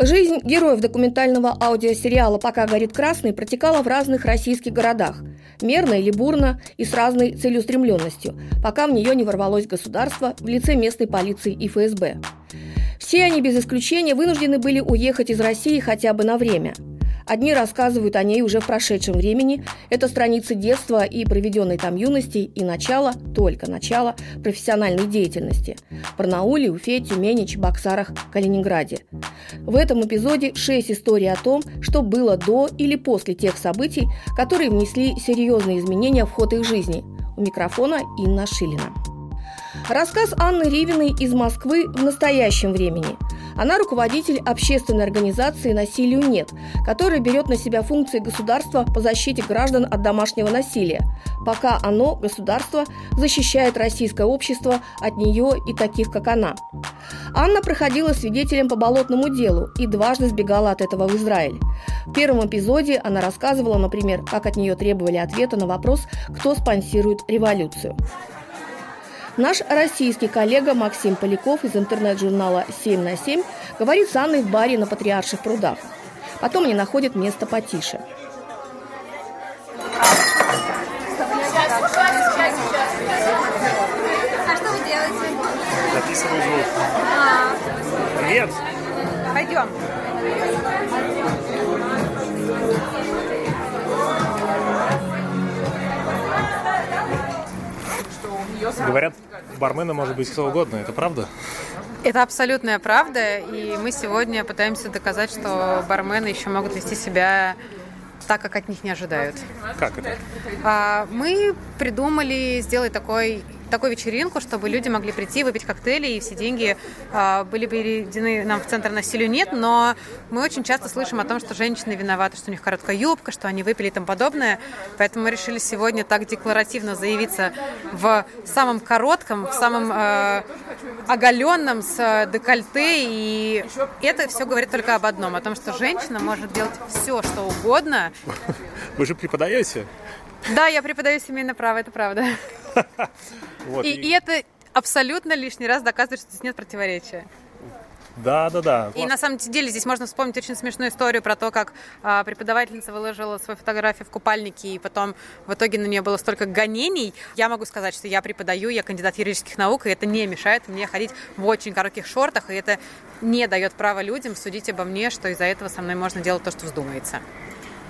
Жизнь героев документального аудиосериала «Пока горит красный» протекала в разных российских городах. Мерно или бурно и с разной целеустремленностью, пока в нее не ворвалось государство в лице местной полиции и ФСБ. Все они без исключения вынуждены были уехать из России хотя бы на время – Одни рассказывают о ней уже в прошедшем времени. Это страницы детства и проведенной там юности и начало, только начало профессиональной деятельности. В Барнауле, Уфе, Тюмени, Чебоксарах, Калининграде. В этом эпизоде шесть историй о том, что было до или после тех событий, которые внесли серьезные изменения в ход их жизни. У микрофона Инна Шилина. Рассказ Анны Ривиной из Москвы в настоящем времени – она руководитель общественной организации «Насилию нет», которая берет на себя функции государства по защите граждан от домашнего насилия, пока оно, государство, защищает российское общество от нее и таких, как она. Анна проходила свидетелем по болотному делу и дважды сбегала от этого в Израиль. В первом эпизоде она рассказывала, например, как от нее требовали ответа на вопрос, кто спонсирует революцию. Наш российский коллега Максим Поляков из интернет-журнала «7 на 7» говорит с Анной в баре на Патриарших прудах. Потом они находят место потише. А что вы делаете? Записываю звук. А. Привет! Пойдем. Говорят, бармена может быть кто угодно, это правда? Это абсолютная правда, и мы сегодня пытаемся доказать, что бармены еще могут вести себя так, как от них не ожидают. Как это? А, мы придумали сделать такой такую вечеринку, чтобы люди могли прийти, выпить коктейли, и все деньги э, были переведены нам в центр насилию нет, но мы очень часто слышим о том, что женщины виноваты, что у них короткая юбка, что они выпили и тому подобное, поэтому мы решили сегодня так декларативно заявиться в самом коротком, в самом э, оголенном с декольте, и это все говорит только об одном, о том, что женщина может делать все, что угодно. Вы же преподаете? Да, я преподаю семейное право, это правда. Вот. И, и это абсолютно лишний раз доказывает, что здесь нет противоречия. Да, да, да. И на самом деле здесь можно вспомнить очень смешную историю про то, как а, преподавательница выложила свою фотографию в купальнике, и потом в итоге на нее было столько гонений. Я могу сказать, что я преподаю, я кандидат юридических наук, и это не мешает мне ходить в очень коротких шортах, и это не дает права людям судить обо мне, что из-за этого со мной можно делать то, что вздумается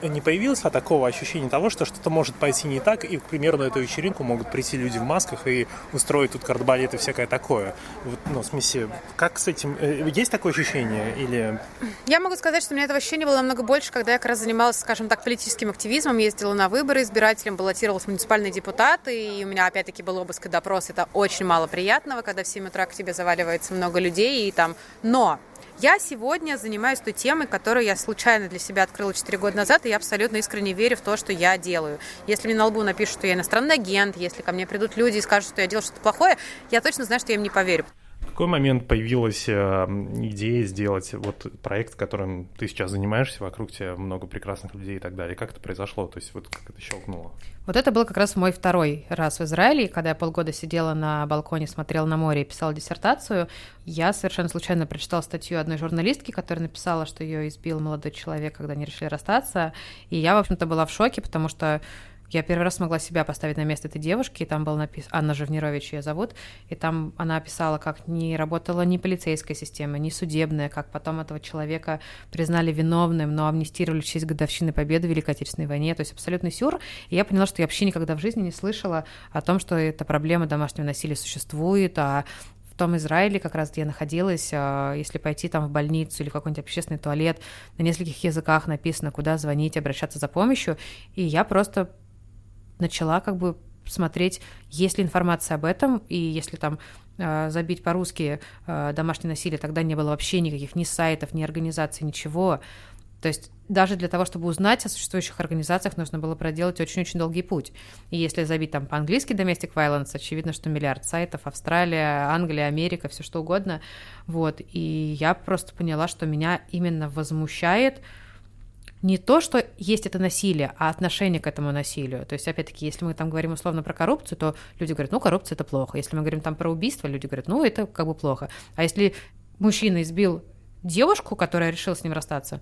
не появилось а такого ощущения того, что что-то может пойти не так, и, к примеру, на эту вечеринку могут прийти люди в масках и устроить тут кардбалет и всякое такое. Вот, ну, в смысле, как с этим... Э, есть такое ощущение или... Я могу сказать, что у меня этого ощущения было намного больше, когда я как раз занималась, скажем так, политическим активизмом, ездила на выборы избирателем, баллотировалась в муниципальные депутаты, и у меня опять-таки был обыск и допрос. Это очень мало приятного, когда в 7 утра к тебе заваливается много людей, и там... Но я сегодня занимаюсь той темой, которую я случайно для себя открыла 4 года назад, и я абсолютно искренне верю в то, что я делаю. Если мне на лбу напишут, что я иностранный агент, если ко мне придут люди и скажут, что я делаю что-то плохое, я точно знаю, что я им не поверю. Какой момент появилась э, идея сделать вот проект, которым ты сейчас занимаешься, вокруг тебя много прекрасных людей и так далее? Как это произошло? То есть вот как это щелкнуло? Вот это был как раз мой второй раз в Израиле, когда я полгода сидела на балконе, смотрела на море и писала диссертацию. Я совершенно случайно прочитала статью одной журналистки, которая написала, что ее избил молодой человек, когда они решили расстаться. И я, в общем-то, была в шоке, потому что я первый раз смогла себя поставить на место этой девушки, и там был написан, Анна Живнирович ее зовут, и там она описала, как не работала ни полицейская система, ни судебная, как потом этого человека признали виновным, но амнистировали в честь годовщины победы в Великой Отечественной войне, то есть абсолютный сюр. И я поняла, что я вообще никогда в жизни не слышала о том, что эта проблема домашнего насилия существует, а в том Израиле, как раз где я находилась, а, если пойти там в больницу или в какой-нибудь общественный туалет, на нескольких языках написано, куда звонить, обращаться за помощью, и я просто начала как бы смотреть, есть ли информация об этом, и если там э, забить по-русски э, домашнее насилие, тогда не было вообще никаких ни сайтов, ни организаций, ничего. То есть даже для того, чтобы узнать о существующих организациях, нужно было проделать очень-очень долгий путь. И если забить там по-английски domestic violence, очевидно, что миллиард сайтов, Австралия, Англия, Америка, все что угодно. Вот. И я просто поняла, что меня именно возмущает не то, что есть это насилие, а отношение к этому насилию. То есть, опять-таки, если мы там говорим условно про коррупцию, то люди говорят, ну, коррупция это плохо. Если мы говорим там про убийство, люди говорят, ну, это как бы плохо. А если мужчина избил девушку, которая решила с ним расстаться,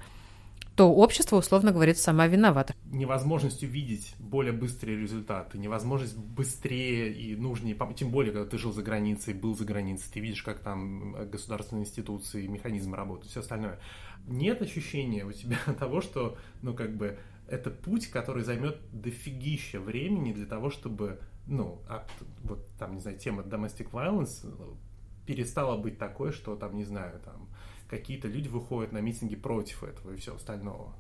то общество, условно говорит, сама виновата. Невозможность увидеть более быстрые результаты, невозможность быстрее и нужнее, тем более, когда ты жил за границей, был за границей, ты видишь, как там государственные институции, механизмы работают, все остальное. Нет ощущения у тебя того, что, ну, как бы, это путь, который займет дофигища времени для того, чтобы, ну, от, вот там, не знаю, тема domestic violence перестала быть такой, что там, не знаю, там, какие-то люди выходят на митинги против этого и все остального.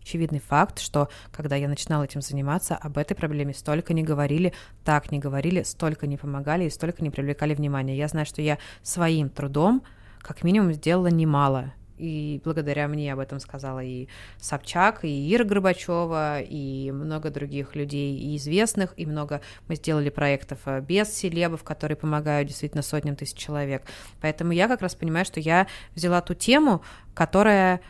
Очевидный факт, что когда я начинала этим заниматься, об этой проблеме столько не говорили, так не говорили, столько не помогали и столько не привлекали внимания. Я знаю, что я своим трудом как минимум сделала немало и благодаря мне об этом сказала и Собчак, и Ира Горбачева, и много других людей, и известных, и много мы сделали проектов э, без селебов, которые помогают действительно сотням тысяч человек. Поэтому я как раз понимаю, что я взяла ту тему, которая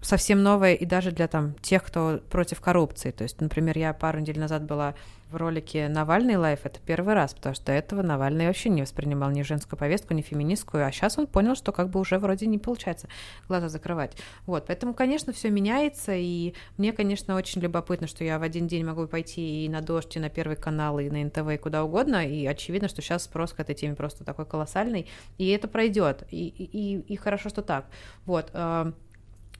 совсем новая и даже для там тех, кто против коррупции. То есть, например, я пару недель назад была в ролике «Навальный лайф» — это первый раз, потому что до этого Навальный вообще не воспринимал. Ни женскую повестку, ни феминистскую, а сейчас он понял, что как бы уже вроде не получается глаза закрывать. Вот, поэтому, конечно, все меняется, и мне, конечно, очень любопытно, что я в один день могу пойти и на «Дождь», и на Первый канал, и на НТВ, и куда угодно, и очевидно, что сейчас спрос к этой теме просто такой колоссальный, и это пройдет, и, и, и хорошо, что так. Вот, э,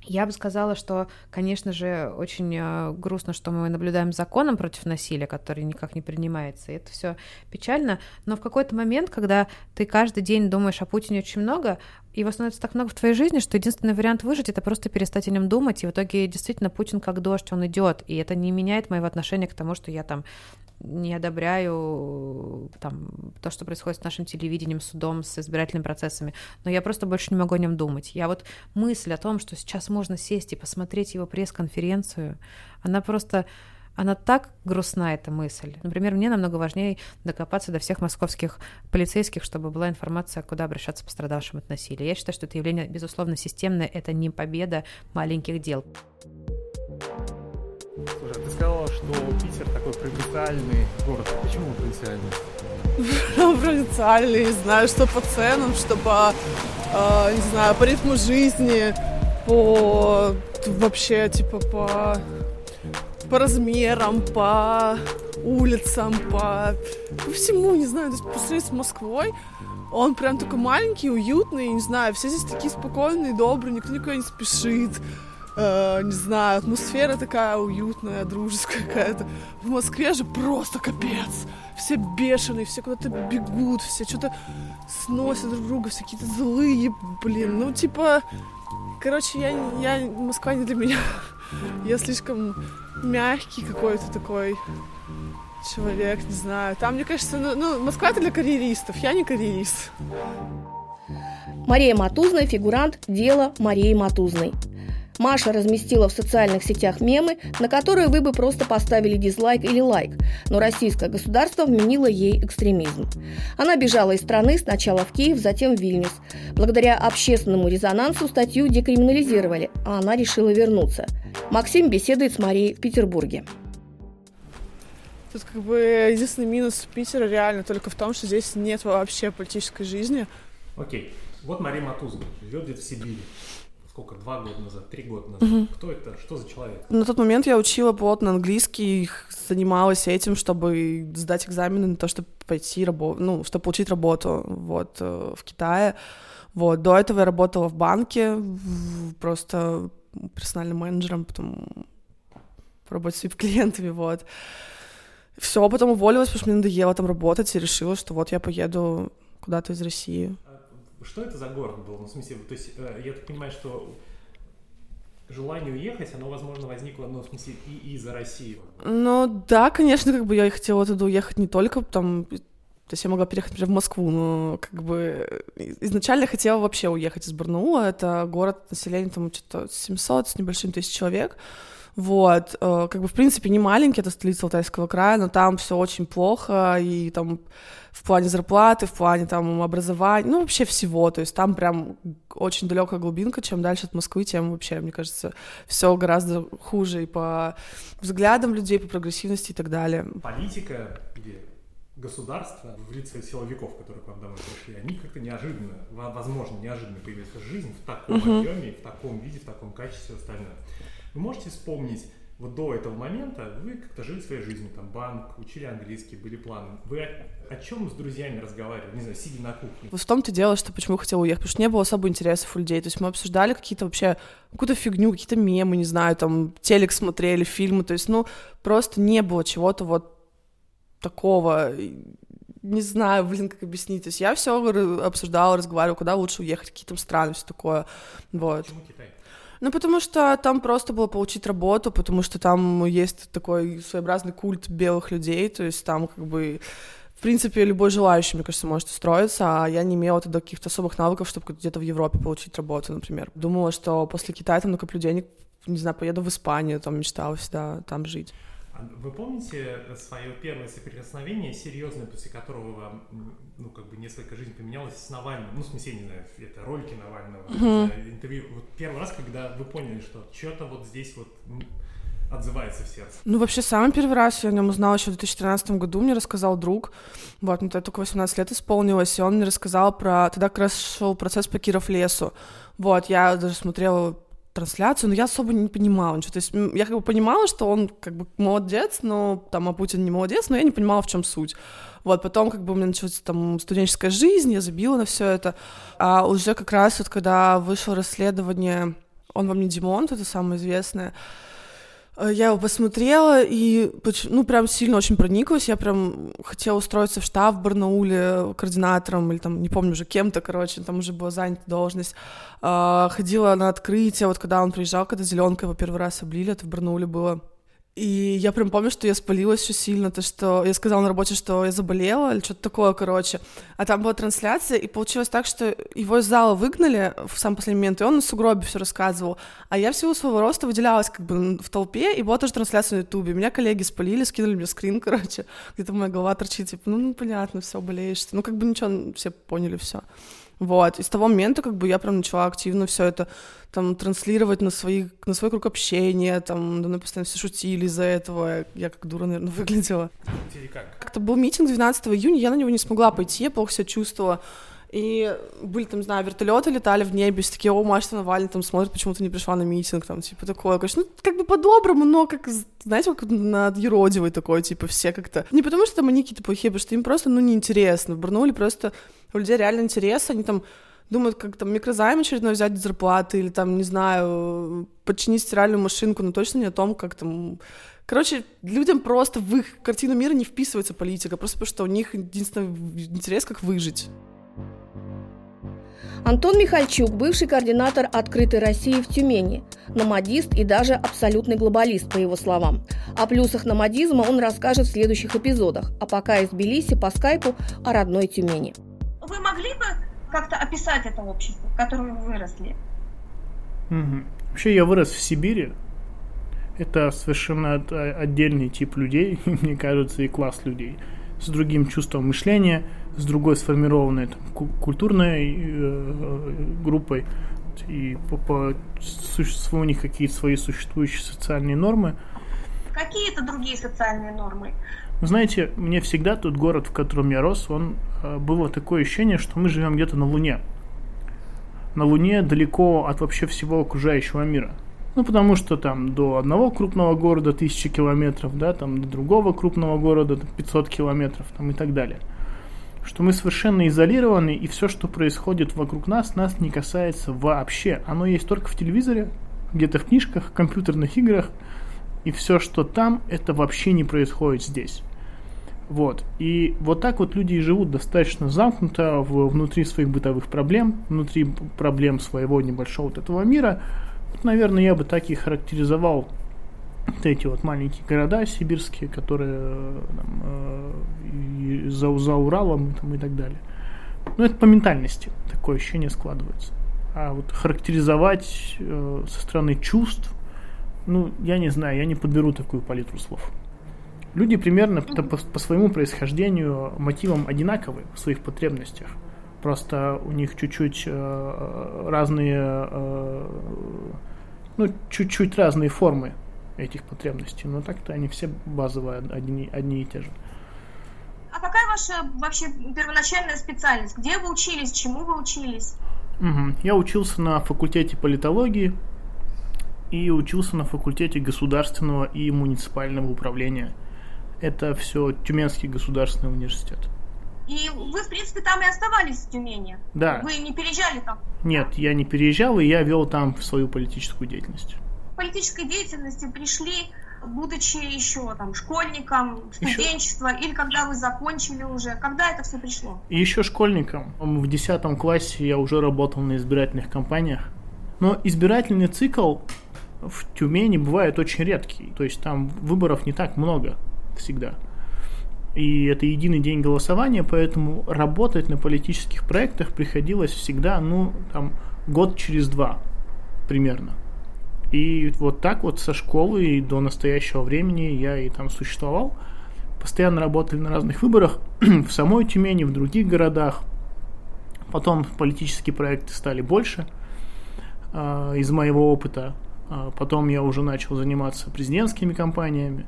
я бы сказала, что, конечно же, очень э, грустно, что мы наблюдаем законом против насилия, который никак не принимается. И это все печально. Но в какой-то момент, когда ты каждый день думаешь о Путине очень много, его становится так много в твоей жизни, что единственный вариант выжить это просто перестать о нем думать. И в итоге действительно Путин как дождь, он идет. И это не меняет моего отношения к тому, что я там не одобряю там, то, что происходит с нашим телевидением, судом, с избирательными процессами, но я просто больше не могу о нем думать. Я вот мысль о том, что сейчас можно сесть и посмотреть его пресс-конференцию, она просто она так грустна, эта мысль. Например, мне намного важнее докопаться до всех московских полицейских, чтобы была информация, куда обращаться пострадавшим от насилия. Я считаю, что это явление, безусловно, системное, это не победа маленьких дел. Слушай, а ты сказала, что Питер такой провинциальный город. Почему провинциальный? Провинциальный, не знаю, что по ценам, что по, э, не знаю, по ритму жизни, по вообще, типа, по, по размерам, по улицам, по, по всему, не знаю, то есть по сравнению с Москвой, он прям такой маленький, уютный, не знаю, все здесь такие спокойные, добрые, никто никуда не спешит э, не знаю, атмосфера такая уютная, дружеская какая-то. В Москве же просто капец. Все бешеные, все куда-то бегут, все что-то сносят друг друга, все какие-то злые, блин. Ну, типа, короче, я, я, Москва не для меня. Я слишком мягкий какой-то такой человек, не знаю. Там, мне кажется, ну, ну Москва это для карьеристов, я не карьерист. Мария Матузная, фигурант дела Марии Матузной. Маша разместила в социальных сетях мемы, на которые вы бы просто поставили дизлайк или лайк, но российское государство вменило ей экстремизм. Она бежала из страны сначала в Киев, затем в Вильнюс. Благодаря общественному резонансу статью декриминализировали, а она решила вернуться. Максим беседует с Марией в Петербурге. Тут как бы единственный минус Питера реально только в том, что здесь нет вообще политической жизни. Окей. Вот Мария Матузова живет где-то в Сибири сколько, два года назад, три года назад. Угу. Кто это? Что за человек? На тот момент я учила плотно английский, занималась этим, чтобы сдать экзамены на то, чтобы пойти работать, ну, чтобы получить работу вот э, в Китае. Вот, до этого я работала в банке, просто персональным менеджером, потом по работе с VIP-клиентами, вот. Все, потом уволилась, потому что мне надоело там работать, и решила, что вот я поеду куда-то из России. Что это за город был? Ну, в смысле, то есть э, я так понимаю, что желание уехать, оно, возможно, возникло, ну, в смысле, и из-за России. Ну, да, конечно, как бы я хотела туда уехать не только там то есть я могла переехать, например, в Москву, но как бы изначально хотела вообще уехать из Барнаула. Это город населения там что-то 700 с небольшим тысяч человек. Вот, э, как бы, в принципе, не маленький, это столица Алтайского края, но там все очень плохо, и там в плане зарплаты, в плане там образования, ну, вообще всего, то есть там прям очень далекая глубинка, чем дальше от Москвы, тем вообще, мне кажется, все гораздо хуже и по взглядам людей, по прогрессивности и так далее. Политика где? государства в лице силовиков, которые к вам домой пришли, они как-то неожиданно, возможно, неожиданно появились в жизни в таком uh-huh. объеме, в таком виде, в таком качестве остальное. Вы можете вспомнить вот до этого момента вы как-то жили своей жизнью, там, банк, учили английский, были планы. Вы о, о чем с друзьями разговаривали, не знаю, сидя на кухне? Вот в том-то дело, что почему я хотела уехать, потому что не было особо интересов у людей. То есть мы обсуждали какие-то вообще, какую-то фигню, какие-то мемы, не знаю, там, телек смотрели, фильмы. То есть, ну, просто не было чего-то вот такого, не знаю, блин, как объяснить. То есть я все обсуждала, разговаривала, куда лучше уехать, какие там страны, все такое. Вот. Почему Китай? Ну, потому что там просто было получить работу, потому что там есть такой своеобразный культ белых людей, то есть там как бы в принципе, любой желающий, мне кажется, может устроиться, а я не имела тогда каких-то особых навыков, чтобы где-то в Европе получить работу, например. Думала, что после Китая там накоплю денег, не знаю, поеду в Испанию, там мечтала всегда там жить. Вы помните свое первое соприкосновение, серьезное, после которого вам, ну, как бы несколько жизней поменялось с Навальным? Ну, в смысле, не знаю, это ролики Навального, mm-hmm. интервью. Вот первый раз, когда вы поняли, что что-то вот здесь вот отзывается в сердце? Ну, вообще, самый первый раз я о нем узнала еще в 2013 году, мне рассказал друг, вот, мне только 18 лет исполнилось, и он мне рассказал про... Тогда как раз шел процесс по Киров лесу, вот, я даже смотрела трансляцию, но я особо не понимала ничего. То есть я как бы понимала, что он как бы молодец, но там, а Путин не молодец, но я не понимала, в чем суть. Вот, потом как бы у меня началась там студенческая жизнь, я забила на все это. А уже как раз вот когда вышло расследование «Он вам не Димон», это самое известное, я его посмотрела и, ну, прям сильно очень прониклась. Я прям хотела устроиться в штаб в Барнауле координатором или там, не помню уже, кем-то, короче, там уже была занята должность. А, ходила на открытие, вот когда он приезжал, когда зеленка его первый раз облили, это в Барнауле было. И я прям помню, что я спалилась очень сильно, то, что я сказала на работе, что я заболела или что-то такое, короче. А там была трансляция, и получилось так, что его из зала выгнали в сам последний момент, и он на сугробе все рассказывал. А я в силу своего роста выделялась как бы в толпе, и была тоже трансляция на ютубе. Меня коллеги спалили, скинули мне скрин, короче, где-то моя голова торчит, типа, ну, ну понятно, все, болеешь. Ну, как бы ничего, все поняли все. Вот, и с того момента как бы я прям начала активно все это там транслировать на, свои, на свой круг общения, там, да, постоянно все шутили из-за этого, я как дура, наверное, выглядела. Как? Как-то был митинг 12 июня, я на него не смогла пойти, я плохо себя чувствовала. И были там, не знаю, вертолеты летали в небе, все такие, о, Маша Навальный там смотрит, почему ты не пришла на митинг, там, типа, такое. Конечно, ну, как бы по-доброму, но как, знаете, как над Еродивой такое, типа, все как-то. Не потому что там они какие-то плохие, потому что им просто, ну, неинтересно. В Барнауле просто у людей реально интерес, они там думают, как там микрозайм очередной взять зарплаты или там, не знаю, починить стиральную машинку, но точно не о том, как там Короче, людям просто в их картину мира не вписывается политика, просто потому что у них единственный интерес, как выжить. Антон Михальчук, бывший координатор «Открытой России» в Тюмени, номадист и даже абсолютный глобалист, по его словам. О плюсах номадизма он расскажет в следующих эпизодах, а пока из Тбилиси по скайпу о родной Тюмени. Вы могли бы как-то описать это общество, в котором вы выросли? Угу. Вообще я вырос в Сибири. Это совершенно отдельный тип людей, мне кажется, и класс людей с другим чувством мышления – с другой сформированной там, культурной э, группой, и по, по существу у них какие-то свои существующие социальные нормы. Какие это другие социальные нормы? Вы знаете, мне всегда тот город, в котором я рос, он э, было такое ощущение, что мы живем где-то на Луне. На Луне далеко от вообще всего окружающего мира. Ну, потому что там до одного крупного города тысячи километров, да, там до другого крупного города 500 километров, там и так далее что мы совершенно изолированы, и все, что происходит вокруг нас, нас не касается вообще. Оно есть только в телевизоре, где-то в книжках, компьютерных играх, и все, что там, это вообще не происходит здесь. Вот. И вот так вот люди и живут достаточно замкнуто в, внутри своих бытовых проблем, внутри проблем своего небольшого вот этого мира. Вот, наверное, я бы так и характеризовал вот эти вот маленькие города сибирские, которые там, э, за, за Уралом там, и так далее. Ну, это по ментальности такое ощущение складывается. А вот характеризовать э, со стороны чувств, ну, я не знаю, я не подберу такую палитру слов. Люди примерно по, по своему происхождению мотивам одинаковые в своих потребностях. Просто у них чуть-чуть э, разные, э, ну, чуть-чуть разные формы этих потребностей. Но так-то они все базовые, одни, одни и те же. А какая ваша вообще первоначальная специальность? Где вы учились, чему вы учились? Угу. Я учился на факультете политологии и учился на факультете государственного и муниципального управления. Это все Тюменский государственный университет. И вы, в принципе, там и оставались в Тюмени? Да. Вы не переезжали там? Нет, я не переезжал, и я вел там свою политическую деятельность. Политической деятельности пришли, будучи еще там школьником, студенчество, еще... или когда вы закончили уже? Когда это все пришло? Еще школьником. В 10 классе я уже работал на избирательных кампаниях. Но избирательный цикл в Тюмени бывает очень редкий. То есть там выборов не так много всегда. И это единый день голосования, поэтому работать на политических проектах приходилось всегда, ну, там, год через два примерно. И вот так вот со школы и до настоящего времени я и там существовал. Постоянно работали на разных выборах в самой Тюмени, в других городах. Потом политические проекты стали больше э, из моего опыта. Э, потом я уже начал заниматься президентскими кампаниями.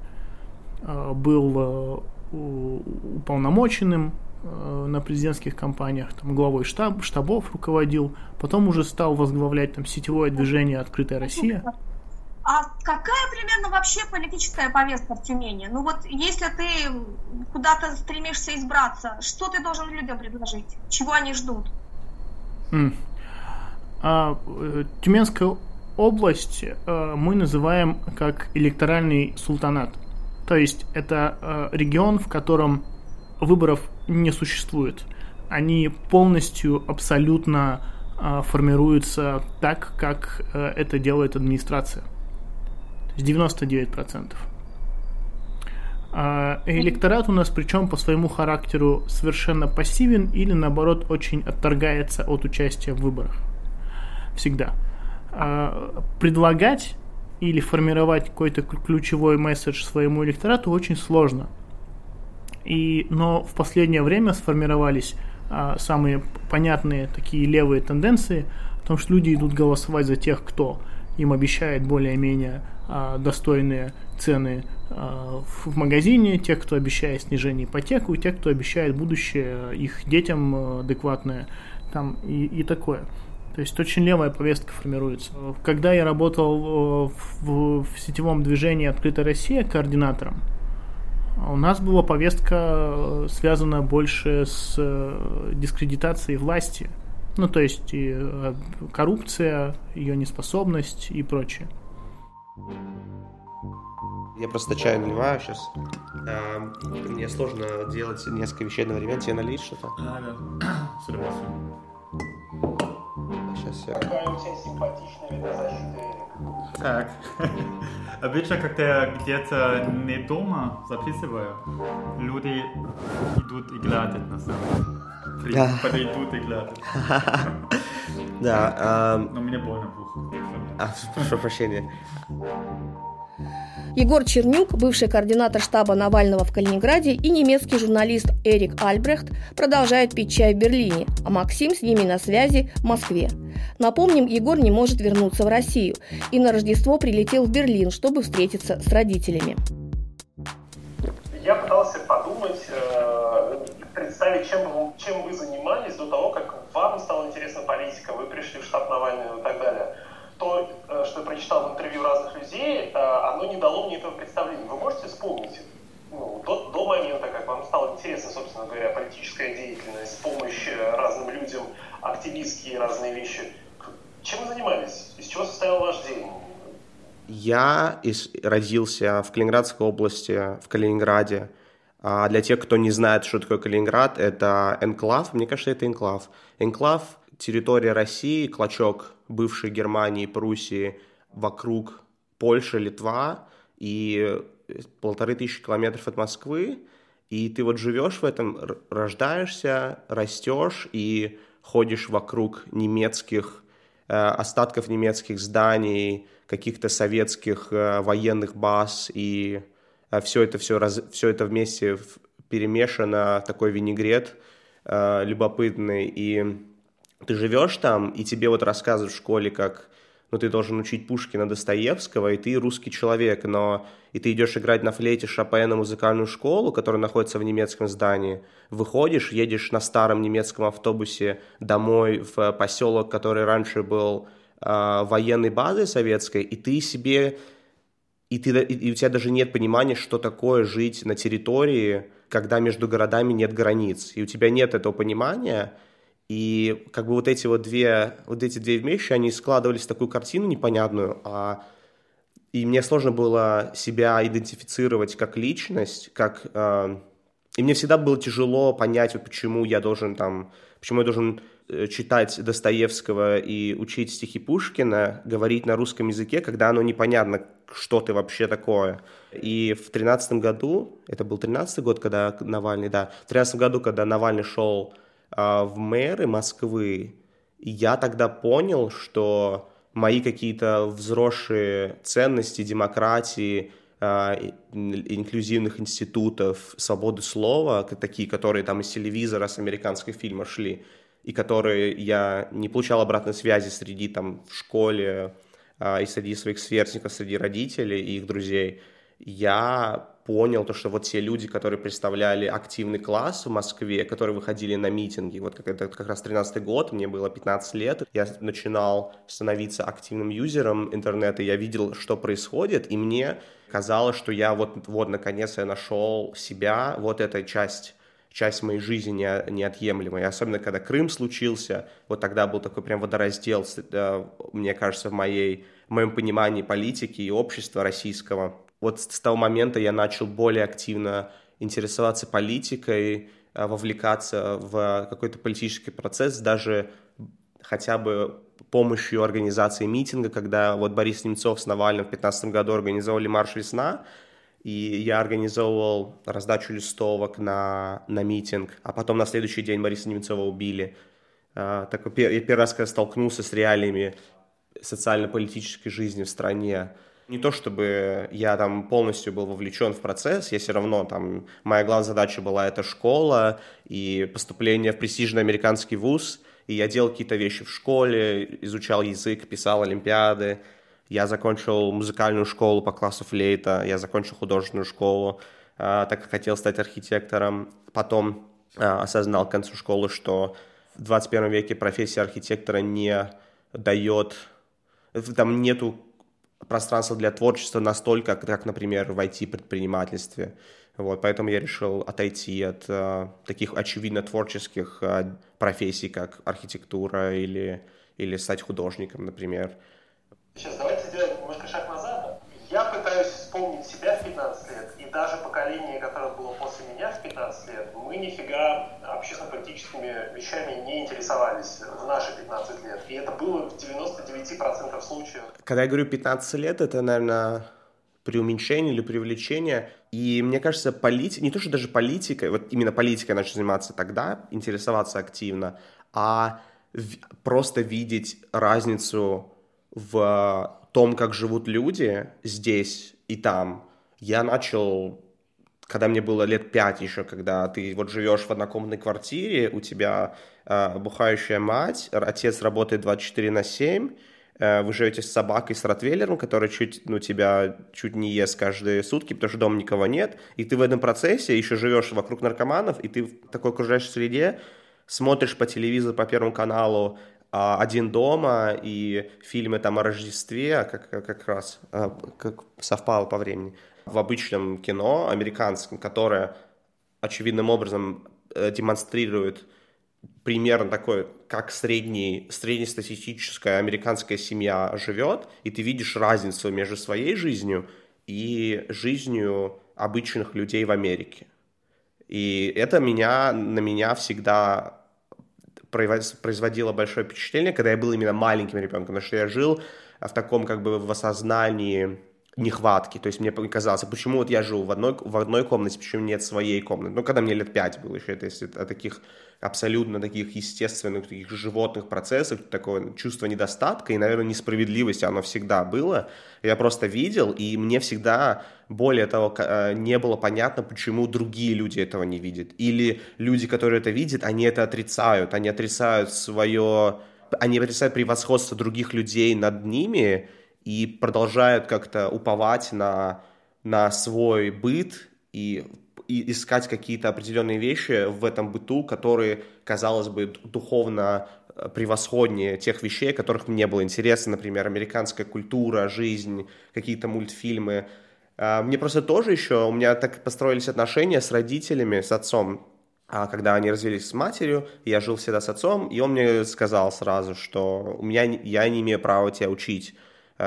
Э, был уполномоченным на президентских кампаниях, там, главой штаб, штабов руководил, потом уже стал возглавлять там сетевое движение «Открытая Россия». А какая примерно вообще политическая повестка в Тюмени? Ну вот если ты куда-то стремишься избраться, что ты должен людям предложить? Чего они ждут? Mm. А, э, Тюменская область э, мы называем как электоральный султанат. То есть это э, регион, в котором выборов не существует. Они полностью, абсолютно э, формируются так, как э, это делает администрация. То есть 99%. А электорат у нас причем по своему характеру совершенно пассивен или наоборот очень отторгается от участия в выборах. Всегда. А предлагать или формировать какой-то ключевой месседж своему электорату очень сложно. И, но в последнее время сформировались а, самые понятные такие левые тенденции, о том, что люди идут голосовать за тех, кто им обещает более-менее а, достойные цены а, в, магазине, тех, кто обещает снижение ипотеку, тех, кто обещает будущее их детям а, адекватное там, и, и такое. То есть очень левая повестка формируется. Когда я работал э, в, в сетевом движении «Открытая Россия» координатором, у нас была повестка э, связана больше с э, дискредитацией власти. Ну, то есть и коррупция, ее неспособность и прочее. Я просто чай наливаю сейчас. А, мне сложно делать несколько вещей одновременно. Тебе налить что-то? Да, да. Сейчас я... Какая у тебя симпатичная видозащита. Так. Обычно, когда я где-то не дома записываю, люди идут и глядят на самом деле. Подойдут и глядят. Да. Но мне больно в ухо. А, прошу прощения. Егор Чернюк, бывший координатор штаба Навального в Калининграде, и немецкий журналист Эрик Альбрехт продолжают пить чай в Берлине, а Максим с ними на связи в Москве. Напомним, Егор не может вернуться в Россию и на Рождество прилетел в Берлин, чтобы встретиться с родителями. Я пытался подумать, э, представить, чем, чем вы занимались до того, как вам стала интересна политика, вы пришли в штаб Навального и так далее то, э, что я прочитал в интервью разных людей, э, оно не дало мне этого представления. Вы можете вспомнить ну, до, до момента, как вам стало интересно, собственно говоря, политическая деятельность, помощь э, разным людям, активистские разные вещи. Чем вы занимались? Из чего состоял ваш день? Я из, родился в Калининградской области, в Калининграде. А для тех, кто не знает, что такое Калининград, это энклав. Мне кажется, это энклав. Энклав – территория России, клочок бывшей Германии, Пруссии, вокруг Польши, Литва и полторы тысячи километров от Москвы, и ты вот живешь в этом, рождаешься, растешь и ходишь вокруг немецких, э, остатков немецких зданий, каких-то советских э, военных баз, и э, все это, все, раз, все это вместе перемешано, такой винегрет любопытный, и ты живешь там, и тебе вот рассказывают в школе, как ну, ты должен учить Пушкина, Достоевского, и ты русский человек, но и ты идешь играть на флейте Шопена музыкальную школу, которая находится в немецком здании, выходишь, едешь на старом немецком автобусе домой в поселок, который раньше был э, военной базой советской, и ты себе, и, ты, и у тебя даже нет понимания, что такое жить на территории, когда между городами нет границ, и у тебя нет этого понимания, и как бы вот эти вот две, вот эти две вещи, они складывались в такую картину непонятную, а и мне сложно было себя идентифицировать как личность, как э, и мне всегда было тяжело понять, вот почему я должен там, почему я должен э, читать Достоевского и учить стихи Пушкина, говорить на русском языке, когда оно непонятно, что ты вообще такое. И в тринадцатом году, это был тринадцатый год, когда Навальный, да, в тринадцатом году, когда Навальный шел в мэры Москвы, я тогда понял, что мои какие-то взросшие ценности демократии, а, инклюзивных институтов, свободы слова, такие, которые там из телевизора, с американских фильмов шли, и которые я не получал обратной связи среди там в школе а, и среди своих сверстников, среди родителей и их друзей, я понял то, что вот те люди, которые представляли активный класс в Москве, которые выходили на митинги, вот как это как раз 13 год, мне было 15 лет, я начинал становиться активным юзером интернета, я видел, что происходит, и мне казалось, что я вот, вот наконец я нашел себя, вот эта часть часть моей жизни не, неотъемлемая. Особенно, когда Крым случился, вот тогда был такой прям водораздел, э, мне кажется, в, моей, в моем понимании политики и общества российского вот с того момента я начал более активно интересоваться политикой, э, вовлекаться в какой-то политический процесс, даже хотя бы помощью организации митинга, когда вот Борис Немцов с Навальным в 2015 году организовали «Марш весна», и я организовывал раздачу листовок на, на митинг, а потом на следующий день Бориса Немцова убили. Э, так, я первый раз, когда столкнулся с реалиями социально-политической жизни в стране, не то чтобы я там полностью был вовлечен в процесс, я все равно там, моя главная задача была это школа и поступление в престижный американский вуз, и я делал какие-то вещи в школе, изучал язык, писал олимпиады, я закончил музыкальную школу по классу флейта, я закончил художественную школу, а, так как хотел стать архитектором. Потом а, осознал к концу школы, что в 21 веке профессия архитектора не дает, там нету пространство для творчества настолько, как, например, в IT-предпринимательстве. Вот, поэтому я решил отойти от э, таких очевидно творческих э, профессий, как архитектура или, или стать художником, например. Сейчас давайте сделаем немножко шаг назад. Я пытаюсь вспомнить себя в 15 лет, даже поколение, которое было после меня в 15 лет, мы нифига общественно-политическими вещами не интересовались в наши 15 лет. И это было в 99% случаев. Когда я говорю 15 лет, это, наверное, преуменьшение или привлечение. И мне кажется, политика, не то, что даже политикой, вот именно политикой начал заниматься тогда, интересоваться активно, а просто видеть разницу в том, как живут люди здесь и там. Я начал когда мне было лет пять еще, когда ты вот живешь в однокомнатной квартире, у тебя э, бухающая мать, отец работает 24 на 7, э, вы живете с собакой, с ротвейлером, который чуть, ну, тебя чуть не ест каждые сутки, потому что дома никого нет, и ты в этом процессе еще живешь вокруг наркоманов, и ты в такой окружающей среде смотришь по телевизору, по Первому каналу а, «Один дома» и фильмы там о Рождестве, как, как раз а, как совпало по времени – в обычном кино американском, которое очевидным образом э, демонстрирует примерно такой, как средний, среднестатистическая американская семья живет, и ты видишь разницу между своей жизнью и жизнью обычных людей в Америке. И это меня, на меня всегда производило большое впечатление, когда я был именно маленьким ребенком, потому что я жил в таком как бы в осознании нехватки. То есть мне казалось, почему вот я живу в одной, в одной комнате, почему нет своей комнаты. Ну, когда мне лет пять было еще, это если о таких абсолютно таких естественных, таких животных процессах, такое чувство недостатка и, наверное, несправедливости, оно всегда было. Я просто видел, и мне всегда, более того, э, не было понятно, почему другие люди этого не видят. Или люди, которые это видят, они это отрицают, они отрицают свое они отрицают превосходство других людей над ними и продолжают как-то уповать на, на свой быт и, и искать какие-то определенные вещи в этом быту, которые, казалось бы, духовно э, превосходнее тех вещей, которых мне было интересно, например, американская культура, жизнь, какие-то мультфильмы. А, мне просто тоже еще, у меня так построились отношения с родителями, с отцом, а когда они развелись с матерью, я жил всегда с отцом, и он мне сказал сразу, что у меня, я не имею права тебя учить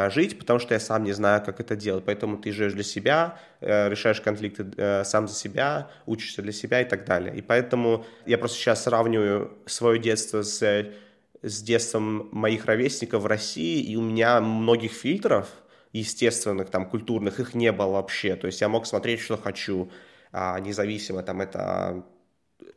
жить, потому что я сам не знаю, как это делать. Поэтому ты живешь для себя, э, решаешь конфликты э, сам за себя, учишься для себя и так далее. И поэтому я просто сейчас сравниваю свое детство с, с детством моих ровесников в России, и у меня многих фильтров, естественных, там, культурных, их не было вообще. То есть я мог смотреть, что хочу, а, независимо, там, это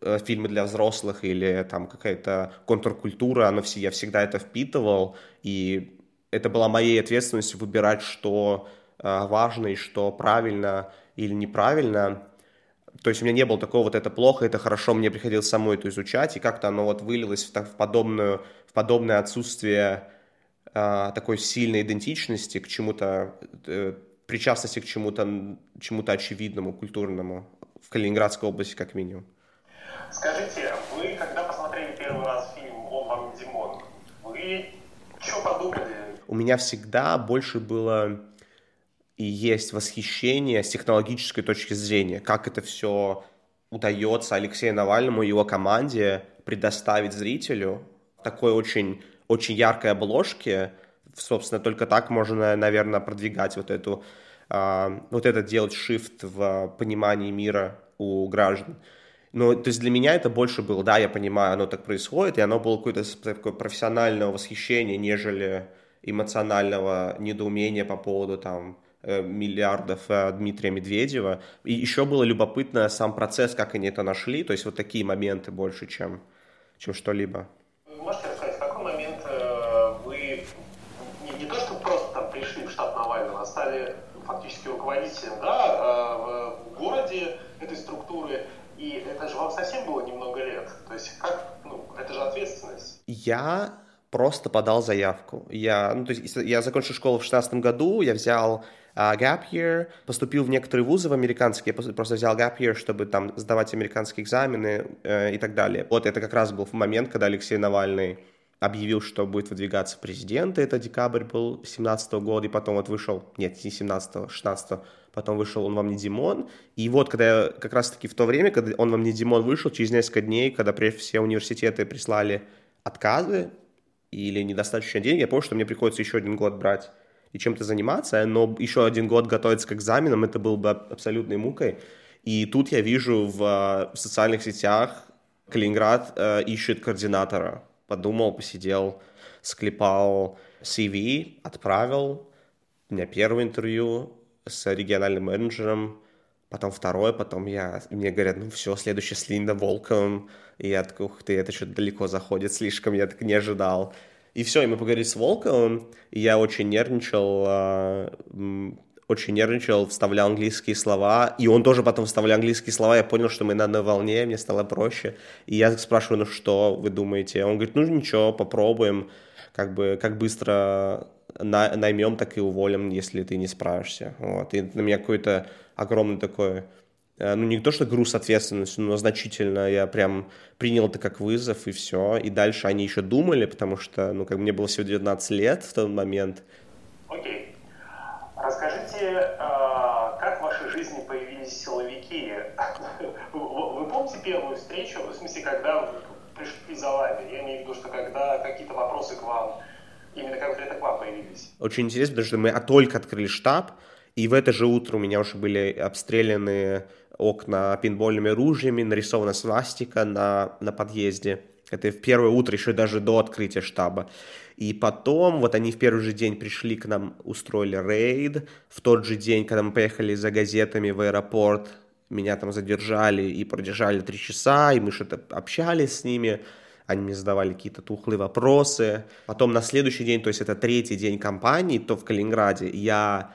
Э, фильмы для взрослых или там какая-то контркультура, оно все, я всегда это впитывал, и это была моей ответственностью выбирать, что э, важно и что правильно или неправильно. То есть у меня не было такого, вот это плохо, это хорошо, мне приходилось самой это изучать, и как-то оно вот вылилось в, в, подобную, в подобное отсутствие э, такой сильной идентичности к чему-то, э, причастности к чему-то чему очевидному, культурному в Калининградской области как минимум. Скажите, вы когда посмотрели первый раз фильм «Он вам не Димон», вы что подумали? У меня всегда больше было и есть восхищение с технологической точки зрения, как это все удается Алексею Навальному и его команде предоставить зрителю такой очень, очень яркой обложке. Собственно, только так можно, наверное, продвигать вот эту, а, вот это делать shift в понимании мира у граждан. Но, то есть для меня это больше было, да, я понимаю, оно так происходит, и оно было какое-то такое профессионального восхищения, нежели эмоционального недоумения по поводу там э, миллиардов э, Дмитрия Медведева. И еще было любопытно сам процесс, как они это нашли, то есть вот такие моменты больше, чем, чем что-либо. Можете рассказать, в какой момент э, вы не, не то, что просто там пришли в штаб Навального, а стали фактически руководителем да, в городе этой структуры, и это же вам совсем было немного лет. То есть как, ну, это же ответственность. Я просто подал заявку. Я, ну, то есть я закончил школу в 16 году, я взял uh, gap year, поступил в некоторые вузы в американские, просто взял gap year, чтобы там сдавать американские экзамены э, и так далее. Вот это как раз был момент, когда Алексей Навальный объявил, что будет выдвигаться президент, это декабрь был 17 года, и потом вот вышел, нет, не 17 16 потом вышел «Он вам не Димон», и вот когда я как раз-таки в то время, когда «Он вам не Димон» вышел, через несколько дней, когда прежде все университеты прислали отказы или недостаточно денег, я понял, что мне приходится еще один год брать и чем-то заниматься, но еще один год готовиться к экзаменам, это было бы абсолютной мукой. И тут я вижу в, в социальных сетях Калининград э, ищет координатора подумал, посидел, склепал CV, отправил. У меня первое интервью с региональным менеджером, потом второе, потом я, мне говорят, ну все, следующий с Линда Волком. И я такой, ух ты, это что-то далеко заходит слишком, я так не ожидал. И все, и мы поговорили с Волковым, и я очень нервничал, а, очень нервничал, вставлял английские слова, и он тоже потом вставлял английские слова, я понял, что мы на одной волне, мне стало проще. И я спрашиваю, ну что вы думаете? Он говорит, ну ничего, попробуем, как бы, как быстро на, наймем, так и уволим, если ты не справишься. Вот. И на меня какой-то огромный такой, э, ну не то что груз ответственности, но значительно я прям принял это как вызов и все. И дальше они еще думали, потому что, ну как мне было всего 19 лет в тот момент. Окей. Расскажите, а, как в вашей жизни появились силовики? Вы помните первую встречу, в смысле, когда пришли за вами? Я имею в виду, что когда какие-то вопросы к вам, именно конкретно к вам появились. Очень интересно, потому что мы только открыли штаб, и в это же утро у меня уже были обстреляны окна пинбольными ружьями, нарисована свастика на, на подъезде. Это в первое утро, еще даже до открытия штаба. И потом, вот они в первый же день пришли к нам, устроили рейд. В тот же день, когда мы поехали за газетами в аэропорт, меня там задержали и продержали три часа, и мы что-то общались с ними. Они мне задавали какие-то тухлые вопросы. Потом на следующий день, то есть это третий день кампании, то в Калининграде, я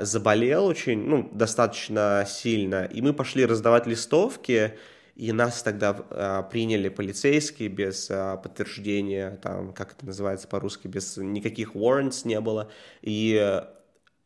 заболел очень, ну, достаточно сильно, и мы пошли раздавать листовки, и нас тогда а, приняли полицейские без а, подтверждения, там, как это называется по-русски, без никаких warrants не было, и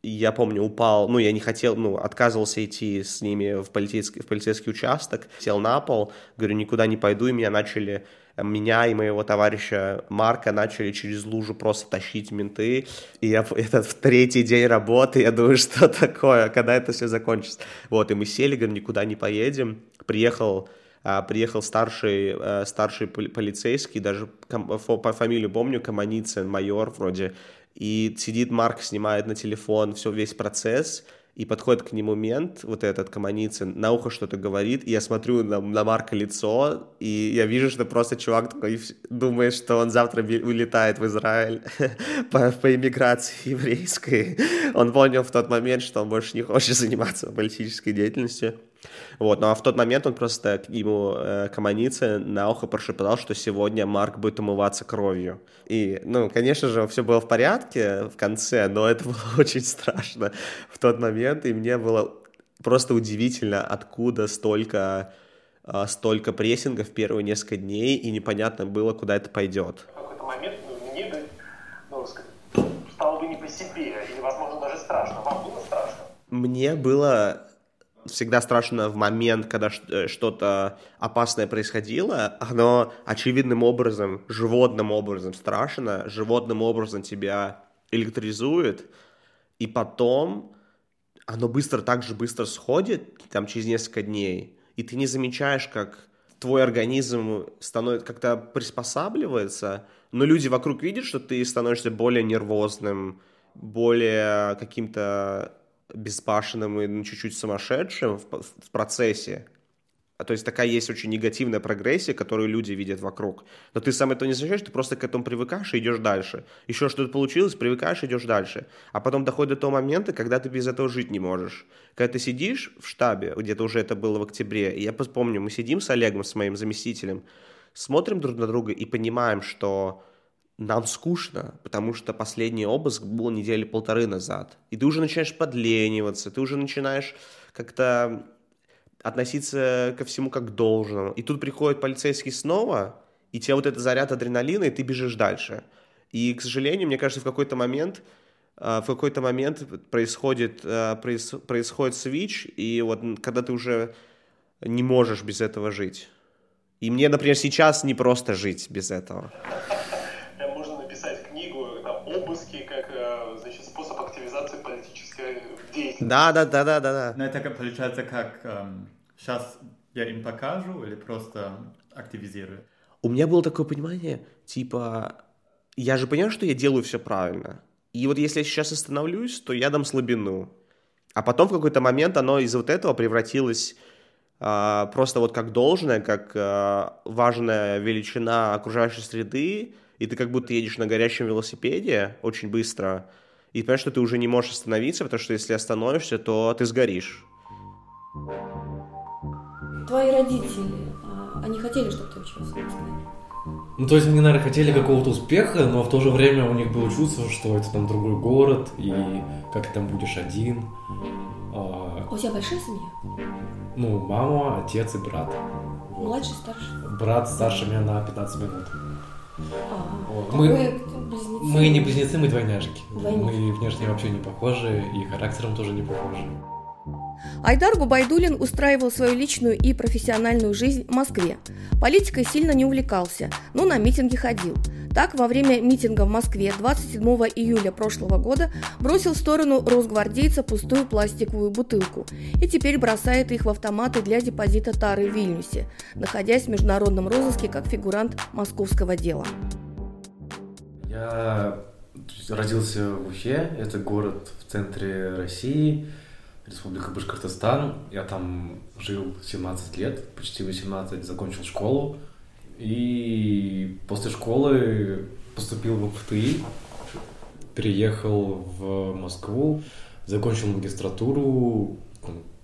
я помню, упал, ну, я не хотел, ну, отказывался идти с ними в полицейский, в полицейский участок, сел на пол, говорю, никуда не пойду, и меня начали меня и моего товарища Марка начали через лужу просто тащить менты. И я этот в третий день работы, я думаю, что такое, когда это все закончится. Вот, и мы сели, говорим, никуда не поедем. Приехал а, приехал старший, а, старший полицейский, даже по фамилию помню, Каманицын, майор вроде, и сидит Марк, снимает на телефон все, весь процесс, и подходит к нему мент, вот этот Каманицын, на ухо что-то говорит, и я смотрю на, на Марка лицо, и я вижу, что просто чувак такой думает, что он завтра улетает в Израиль по, по иммиграции еврейской. Он понял в тот момент, что он больше не хочет заниматься политической деятельностью. Вот, ну а в тот момент он просто ему э, Каманице на ухо прошептал, что сегодня Марк будет умываться кровью. И, ну, конечно же, все было в порядке в конце, но это было очень страшно в тот момент, и мне было просто удивительно, откуда столько, э, столько прессинга в первые несколько дней, и непонятно было, куда это пойдет. В какой-то момент ну, мне ну, стало бы не по себе, или, возможно, даже страшно. Вам было страшно? Мне было всегда страшно в момент, когда э, что-то опасное происходило, оно очевидным образом, животным образом страшно, животным образом тебя электризует, и потом оно быстро, так же быстро сходит, там, через несколько дней, и ты не замечаешь, как твой организм становится, как-то приспосабливается, но люди вокруг видят, что ты становишься более нервозным, более каким-то безбашенным и ну, чуть-чуть сумасшедшим в, в процессе. А то есть такая есть очень негативная прогрессия, которую люди видят вокруг. Но ты сам этого не замечаешь, ты просто к этому привыкаешь и идешь дальше. Еще что-то получилось, привыкаешь и идешь дальше. А потом доходит до того момента, когда ты без этого жить не можешь. Когда ты сидишь в штабе, где-то уже это было в октябре, и я помню, мы сидим с Олегом, с моим заместителем, смотрим друг на друга и понимаем, что нам скучно, потому что последний обыск был недели полторы назад. И ты уже начинаешь подлениваться, ты уже начинаешь как-то относиться ко всему как должному. И тут приходит полицейский снова, и тебе вот этот заряд адреналина, и ты бежишь дальше. И, к сожалению, мне кажется, в какой-то момент э, в какой-то момент происходит, э, происходит свич, и вот когда ты уже не можешь без этого жить. И мне, например, сейчас не просто жить без этого. Да, да, да, да, да, да. Но это получается как эм, сейчас я им покажу или просто активизирую? У меня было такое понимание, типа, я же понимаю, что я делаю все правильно. И вот если я сейчас остановлюсь, то я дам слабину. А потом в какой-то момент оно из вот этого превратилось э, просто вот как должное, как э, важная величина окружающей среды, и ты как будто едешь на горящем велосипеде очень быстро, и понимаешь, что ты уже не можешь остановиться, потому что если остановишься, то ты сгоришь. Твои родители, а, они хотели, чтобы ты учился в Москве? Ну, то есть они, наверное, хотели какого-то успеха, но в то же время у них было чувство, что это там другой город, и как ты там будешь один. А у тебя большая семья? Ну, мама, отец и брат. Младший, старший? Брат старше меня на 15 минут. А, вот. Мы, мы не близнецы, мы двойняшки. двойняшки. Мы внешне вообще не похожи, и характером тоже не похожи. Айдар Губайдулин устраивал свою личную и профессиональную жизнь в Москве. Политикой сильно не увлекался, но на митинги ходил. Так, во время митинга в Москве 27 июля прошлого года бросил в сторону росгвардейца пустую пластиковую бутылку и теперь бросает их в автоматы для депозита тары в Вильнюсе, находясь в международном розыске как фигурант московского дела. Я родился в Уфе, это город в центре России – Республика Башкортостан. Я там жил 17 лет, почти 18, закончил школу. И после школы поступил в ФТИ, переехал в Москву, закончил магистратуру,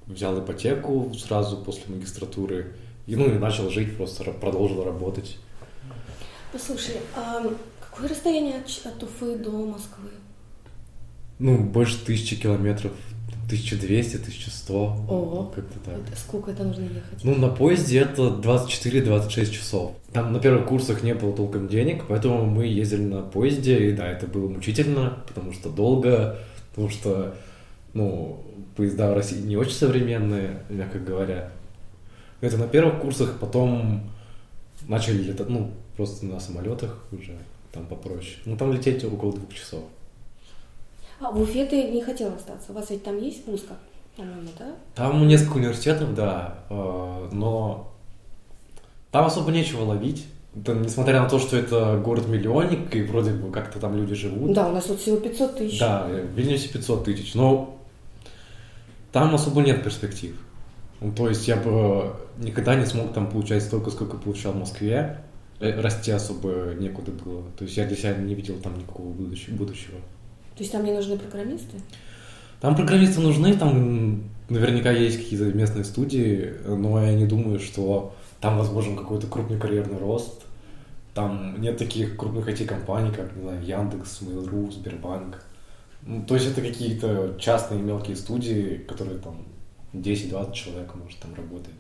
взял ипотеку сразу после магистратуры. И, ну, и начал жить, просто продолжил работать. Послушай, какое расстояние от, от Уфы до Москвы? Ну, больше тысячи километров 1200-1100. Ого. Как-то так. Это Сколько это нужно ехать? Ну, на поезде это 24-26 часов. Там на первых курсах не было толком денег, поэтому мы ездили на поезде, и да, это было мучительно, потому что долго, потому что, ну, поезда в России не очень современные, мягко говоря. Это на первых курсах, потом начали летать, ну, просто на самолетах уже, там попроще. Ну, там лететь около двух часов. А в Уфе ты не хотел остаться? У вас ведь там есть вуз, по-моему, да? Там несколько университетов, да, э, но там особо нечего ловить. Да, несмотря на то, что это город-миллионник, и вроде бы как-то там люди живут. Да, у нас вот всего 500 тысяч. Да, э, в Вильнюсе 500 тысяч, но там особо нет перспектив. Ну, то есть я бы никогда не смог там получать столько, сколько получал в Москве. Э, Расти особо некуда было. То есть я для себя не видел там никакого будущ- будущего. То есть там не нужны программисты? Там программисты нужны, там наверняка есть какие-то местные студии, но я не думаю, что там возможен какой-то крупный карьерный рост. Там нет таких крупных IT-компаний, как, не знаю, Яндекс, Mail.ru, Сбербанк. Ну, то есть это какие-то частные мелкие студии, которые там 10-20 человек, может, там работает.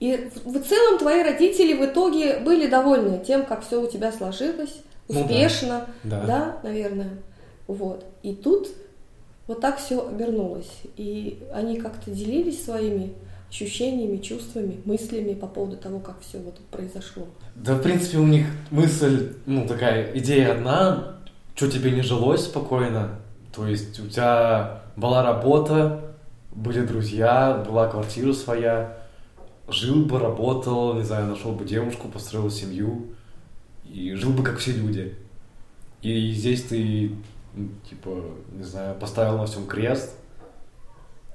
И в целом твои родители в итоге были довольны тем, как все у тебя сложилось, Ну да. успешно, Да. да, наверное. Вот. И тут вот так все обернулось. И они как-то делились своими ощущениями, чувствами, мыслями по поводу того, как все вот произошло. Да, в принципе, у них мысль, ну, такая идея одна, что тебе не жилось спокойно, то есть у тебя была работа, были друзья, была квартира своя, жил бы, работал, не знаю, нашел бы девушку, построил семью, и жил бы как все люди. И здесь ты, ну, типа, не знаю, поставил на всем крест,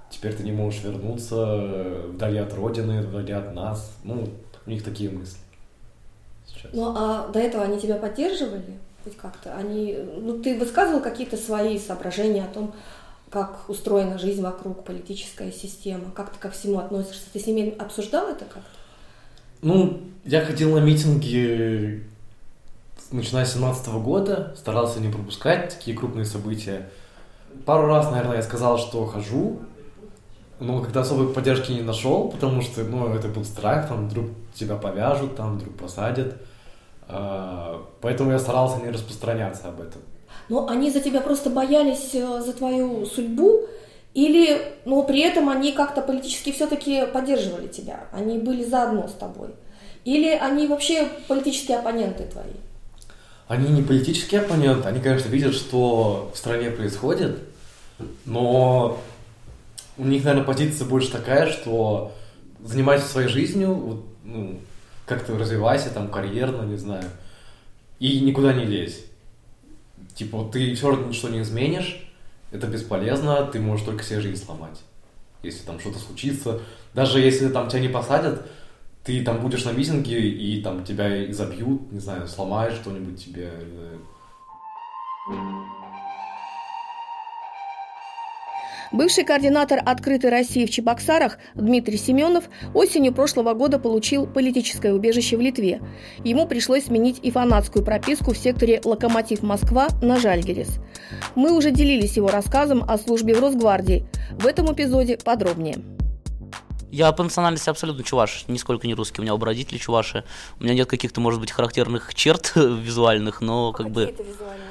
теперь ты не можешь вернуться вдали от родины, вдали от нас. Ну, у них такие мысли. Сейчас. Ну а до этого они тебя поддерживали? Хоть как-то? Они, ну ты высказывал какие-то свои соображения о том, как устроена жизнь вокруг, политическая система, как ты ко всему относишься? Ты с ними обсуждал это как-то? Ну, я ходил на митинги, начиная с 17 года, старался не пропускать такие крупные события. Пару раз, наверное, я сказал, что хожу, но когда особой поддержки не нашел, потому что, ну, это был страх, там, вдруг тебя повяжут, там, вдруг посадят. А, Поэтому я старался не распространяться об этом. Но они за тебя просто боялись э, за твою судьбу, или, но при этом они как-то политически все-таки поддерживали тебя? Они были заодно с тобой? Или они вообще политические оппоненты твои? Они не политические оппоненты, они, конечно, видят, что в стране происходит, но у них, наверное, позиция больше такая, что занимайся своей жизнью, вот, ну, как-то развивайся там карьерно, не знаю, и никуда не лезь. Типа, ты все равно ничего не изменишь, это бесполезно, ты можешь только себе жизнь сломать. Если там что-то случится, даже если там тебя не посадят, ты там будешь на митинге, и там тебя изобьют, не знаю, сломают что-нибудь тебе. не знаю. Бывший координатор «Открытой России» в Чебоксарах Дмитрий Семенов осенью прошлого года получил политическое убежище в Литве. Ему пришлось сменить и фанатскую прописку в секторе «Локомотив Москва» на Жальгерис. Мы уже делились его рассказом о службе в Росгвардии. В этом эпизоде подробнее. Я по национальности абсолютно чуваш, нисколько не русский. У меня оба родители чуваши. У меня нет каких-то, может быть, характерных черт визуальных, но как бы... визуальные?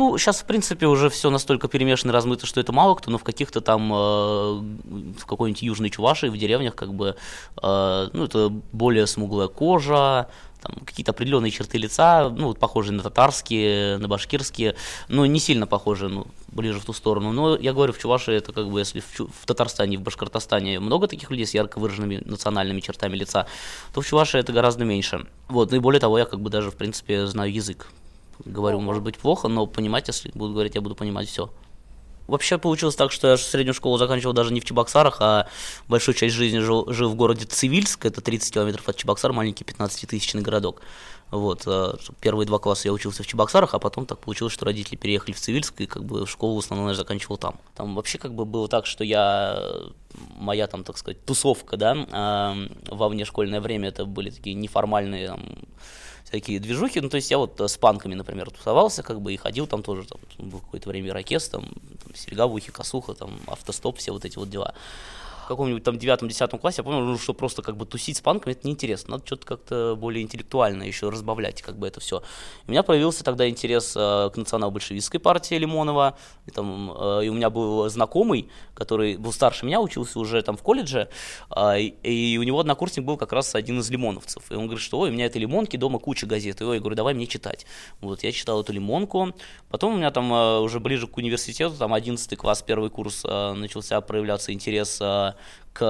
Ну, сейчас, в принципе, уже все настолько перемешано и размыто, что это мало кто, но в каких-то там, э, в какой-нибудь южной Чувашии, в деревнях, как бы, э, ну, это более смуглая кожа, там, какие-то определенные черты лица, ну, вот похожие на татарские, на башкирские, но не сильно похожие, ну, ближе в ту сторону. Но я говорю, в Чувашии это как бы, если в, Чу- в Татарстане, в Башкортостане много таких людей с ярко выраженными национальными чертами лица, то в Чувашии это гораздо меньше. Вот, ну и более того, я как бы даже, в принципе, знаю язык. Говорю, может быть, плохо, но понимать, если буду говорить, я буду понимать все. Вообще получилось так, что я среднюю школу заканчивал даже не в Чебоксарах, а большую часть жизни жил, жил в городе Цивильск, это 30 километров от Чебоксар, маленький 15-тысячный городок. Вот, э, первые два класса я учился в Чебоксарах, а потом так получилось, что родители переехали в Цивильск, и как бы школу в основном я заканчивал там. Там вообще как бы было так, что я, моя там, так сказать, тусовка, да, во внешкольное время это были такие неформальные там, такие движухи. Ну, то есть я вот с панками, например, тусовался, как бы, и ходил там тоже, там, был какое-то время ирокез, там, там серега в ухе, косуха, там, автостоп, все вот эти вот дела каком-нибудь там девятом-десятом классе я понял, ну, что просто как бы тусить с панками это неинтересно. Надо что-то как-то более интеллектуально еще разбавлять как бы это все. У меня появился тогда интерес э, к национал-большевистской партии Лимонова. И, там, э, и у меня был знакомый, который был старше меня, учился уже там в колледже, э, и, и у него однокурсник был как раз один из лимоновцев. И он говорит, что ой, у меня это лимонки, дома куча газет. И ой, я говорю, давай мне читать. Вот, я читал эту лимонку. Потом у меня там э, уже ближе к университету, там 11 класс, первый курс, э, начался проявляться интерес э, к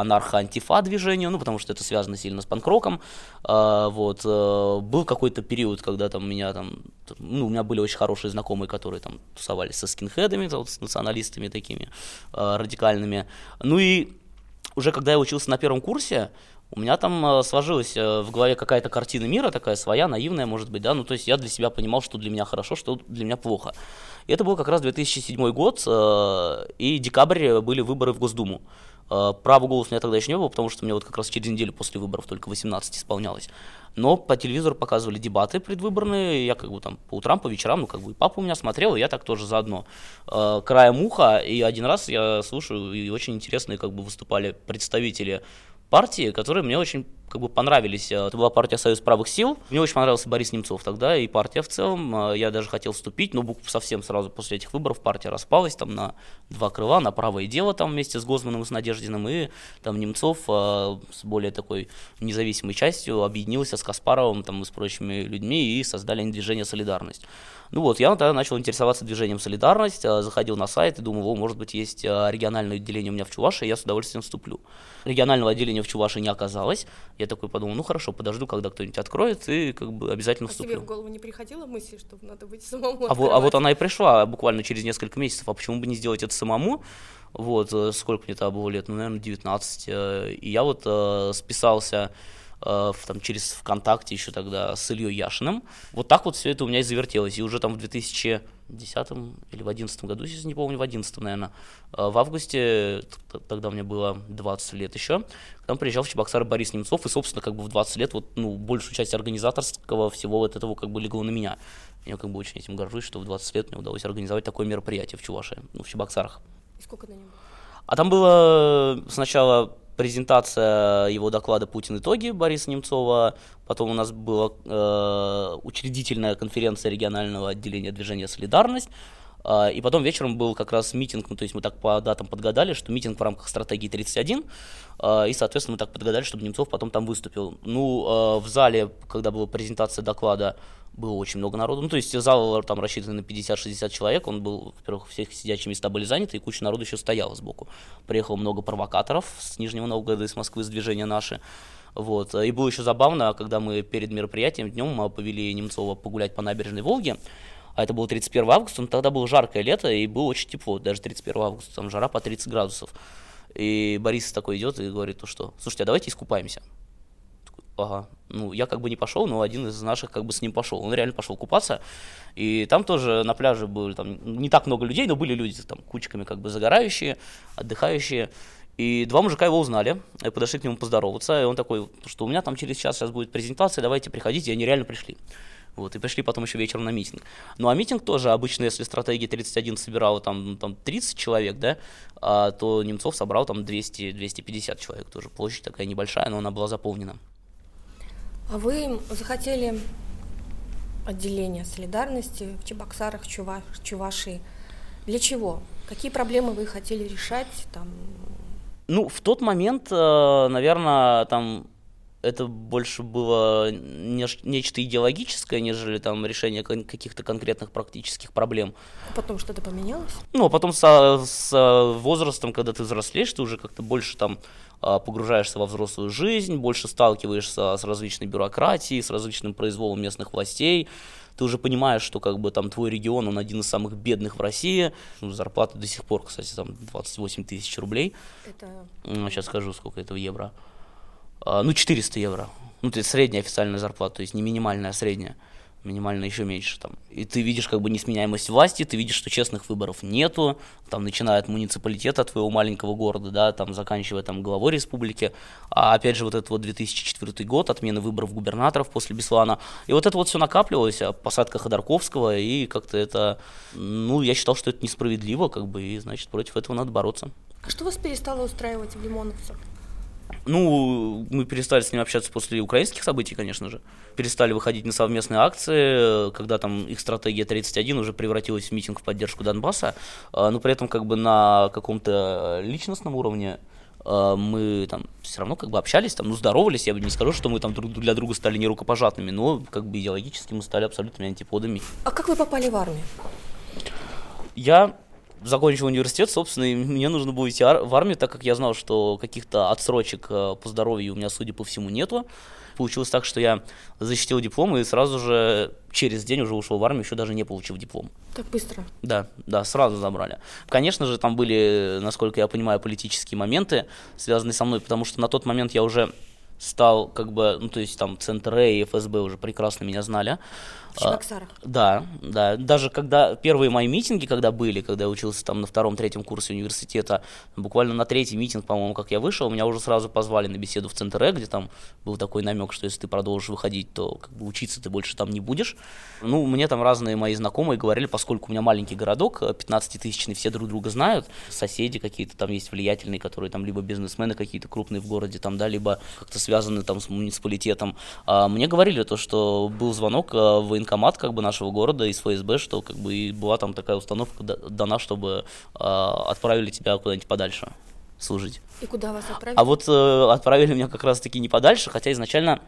анархо-антифа движению, ну, потому что это связано сильно с панкроком. А, вот. Э, был какой-то период, когда там меня там, ну, у меня были очень хорошие знакомые, которые там тусовались со скинхедами, вот, с националистами такими э, радикальными. Ну и уже когда я учился на первом курсе, у меня там э, сложилась в голове какая-то картина мира такая своя, наивная, может быть, да, ну, то есть я для себя понимал, что для меня хорошо, что для меня плохо. И это был как раз 2007 год, и декабрь были выборы в Госдуму. Э, Право голоса у меня тогда еще не было, потому что мне вот как раз через неделю после выборов только 18 исполнялось. Но по телевизору показывали дебаты предвыборные, я как бы там по утрам, по вечерам, ну как бы и папа у меня смотрел, и я так тоже заодно. Э, краем уха, и один раз я слушаю, и очень интересные как бы выступали представители партии, которые мне очень как бы понравились. Э, это была партия Союз правых сил. Мне очень понравился Борис Немцов тогда и партия в целом. Э, я даже хотел вступить, но совсем сразу после этих выборов партия распалась там на два крыла, на правое дело там вместе с Гозманом и с Надеждиным, и там Немцов э, с более такой независимой частью объединился с Каспаровым там и с прочими людьми и создали движение «Солидарность». Ну вот, я тогда начал интересоваться движением «Солидарность», заходил на сайт и думал, о, может быть, есть региональное отделение у меня в Чувашии, я с удовольствием вступлю. Регионального отделения в Чувашии не оказалось. Я такой подумал, ну хорошо, подожду, когда кто-нибудь откроет, и как бы обязательно а вступлю. тебе в голову не приходила мысль, что надо быть самому а, вот, а вот она и пришла буквально через несколько месяцев, а почему бы не сделать это самому? Вот, э, сколько мне тогда было лет, ну, наверное, 19. Э, и я вот э, списался э, там, через ВКонтакте еще тогда с Ильей Яшиным. Вот так вот все это у меня и завертелось. И уже там в 2010 или в 2011 году, если не помню, в 2011, наверное, э, в августе, тогда мне было 20 лет еще, к нам приезжал в Чебоксары Борис Немцов, и, собственно, как бы в 20 лет вот, ну, большую часть организаторского всего вот этого как бы легло на меня. Я как бы очень этим горжусь, что в 20 лет мне удалось организовать такое мероприятие в Чувашии, ну, в Чебоксарах. И сколько на нем было? А там было сначала презентация его доклада «Путин. Итоги» Бориса Немцова. Потом у нас была э, учредительная конференция регионального отделения движения «Солидарность». Э, и потом вечером был как раз митинг, ну, то есть мы так по датам подгадали, что митинг в рамках стратегии 31, э, и, соответственно, мы так подгадали, чтобы Немцов потом там выступил. Ну, э, в зале, когда была презентация доклада, было очень много народу. Ну, то есть зал там рассчитан на 50-60 человек, он был, во-первых, все сидячие места были заняты, и куча народу еще стояла сбоку. Приехало много провокаторов с Нижнего Новгорода, из Москвы, с движения «Наши». Вот. И было еще забавно, когда мы перед мероприятием днем повели Немцова погулять по набережной Волги, а это было 31 августа, но тогда было жаркое лето, и было очень тепло, даже 31 августа, там жара по 30 градусов. И Борис такой идет и говорит, ну что, слушайте, а давайте искупаемся. Ага. Ну, я как бы не пошел, но один из наших как бы с ним пошел. Он реально пошел купаться. И там тоже на пляже были там не так много людей, но были люди там кучками как бы загорающие, отдыхающие. И два мужика его узнали, и подошли к нему поздороваться, и он такой, что у меня там через час сейчас будет презентация, давайте приходите, и они реально пришли. Вот, и пришли потом еще вечером на митинг. Ну, а митинг тоже обычно, если стратегия 31 собирала там, там 30 человек, да, а, то Немцов собрал там 200-250 человек тоже. Площадь такая небольшая, но она была заполнена. А вы захотели отделение солидарности в Чебоксарах, Чува, Чувашии. Для чего? Какие проблемы вы хотели решать? Там... Ну, в тот момент, э, наверное, там это больше было нечто идеологическое, нежели там решение каких-то конкретных практических проблем. А потом что-то поменялось? Ну, а потом со, с возрастом, когда ты взрослеешь, ты уже как-то больше там а, погружаешься во взрослую жизнь, больше сталкиваешься с различной бюрократией, с различным произволом местных властей, ты уже понимаешь, что как бы там твой регион, он один из самых бедных в России. Ну, зарплата до сих пор, кстати, там 28 тысяч рублей. Это... Сейчас скажу, сколько это в евро. А, ну, 400 евро. Ну, это средняя официальная зарплата, то есть не минимальная, а средняя. минимально еще меньше там. И ты видишь как бы несменяемость власти, ты видишь, что честных выборов нету, там, начиная от муниципалитета твоего маленького города, да, там, заканчивая там главой республики, а опять же вот этот вот 2004 год, отмена выборов губернаторов после Беслана, и вот это вот все накапливалось, а посадка Ходорковского, и как-то это, ну, я считал, что это несправедливо, как бы, и, значит, против этого надо бороться. А что вас перестало устраивать в Лимоновцах? Ну, мы перестали с ним общаться после украинских событий, конечно же. Перестали выходить на совместные акции, когда там их стратегия 31 уже превратилась в митинг в поддержку Донбасса. А, но при этом как бы на каком-то личностном уровне а, мы там все равно как бы общались, там, ну, здоровались, я бы не скажу, что мы там друг для друга стали не рукопожатными, но как бы идеологически мы стали абсолютными антиподами. А как вы попали в армию? Я закончил университет, собственно, и мне нужно было идти в армию, так как я знал, что каких-то отсрочек э, по здоровью у меня, судя по всему, нету. Получилось так, что я защитил диплом и сразу же через день уже ушел в армию, еще даже не получив диплом. Так быстро? Да, да, сразу забрали. Конечно же, там были, насколько я понимаю, политические моменты, связанные со мной, потому что на тот момент я уже стал как бы, ну то есть там Центр и ФСБ уже прекрасно меня знали. В Чебоксарах? А, да, да. Даже когда первые мои митинги, когда были, когда я учился там на втором-третьем курсе университета, буквально на третий митинг, по-моему, как я вышел, меня уже сразу позвали на беседу в Центр где там был такой намек, что если ты продолжишь выходить, то как бы учиться ты больше там не будешь. Ну, мне там разные мои знакомые говорили, поскольку у меня маленький городок, 15-тысячный, все друг друга знают, соседи какие-то там есть влиятельные, которые там либо бизнесмены какие-то крупные в городе, там, да, либо как-то связаны там с муниципалитетом. А мне говорили то, что был звонок в военкомат как бы нашего города из ФСБ, что как бы и была там такая установка дана, чтобы э, отправили тебя куда-нибудь подальше служить. И куда вас отправили? А вот э, отправили меня как раз-таки не подальше, хотя изначально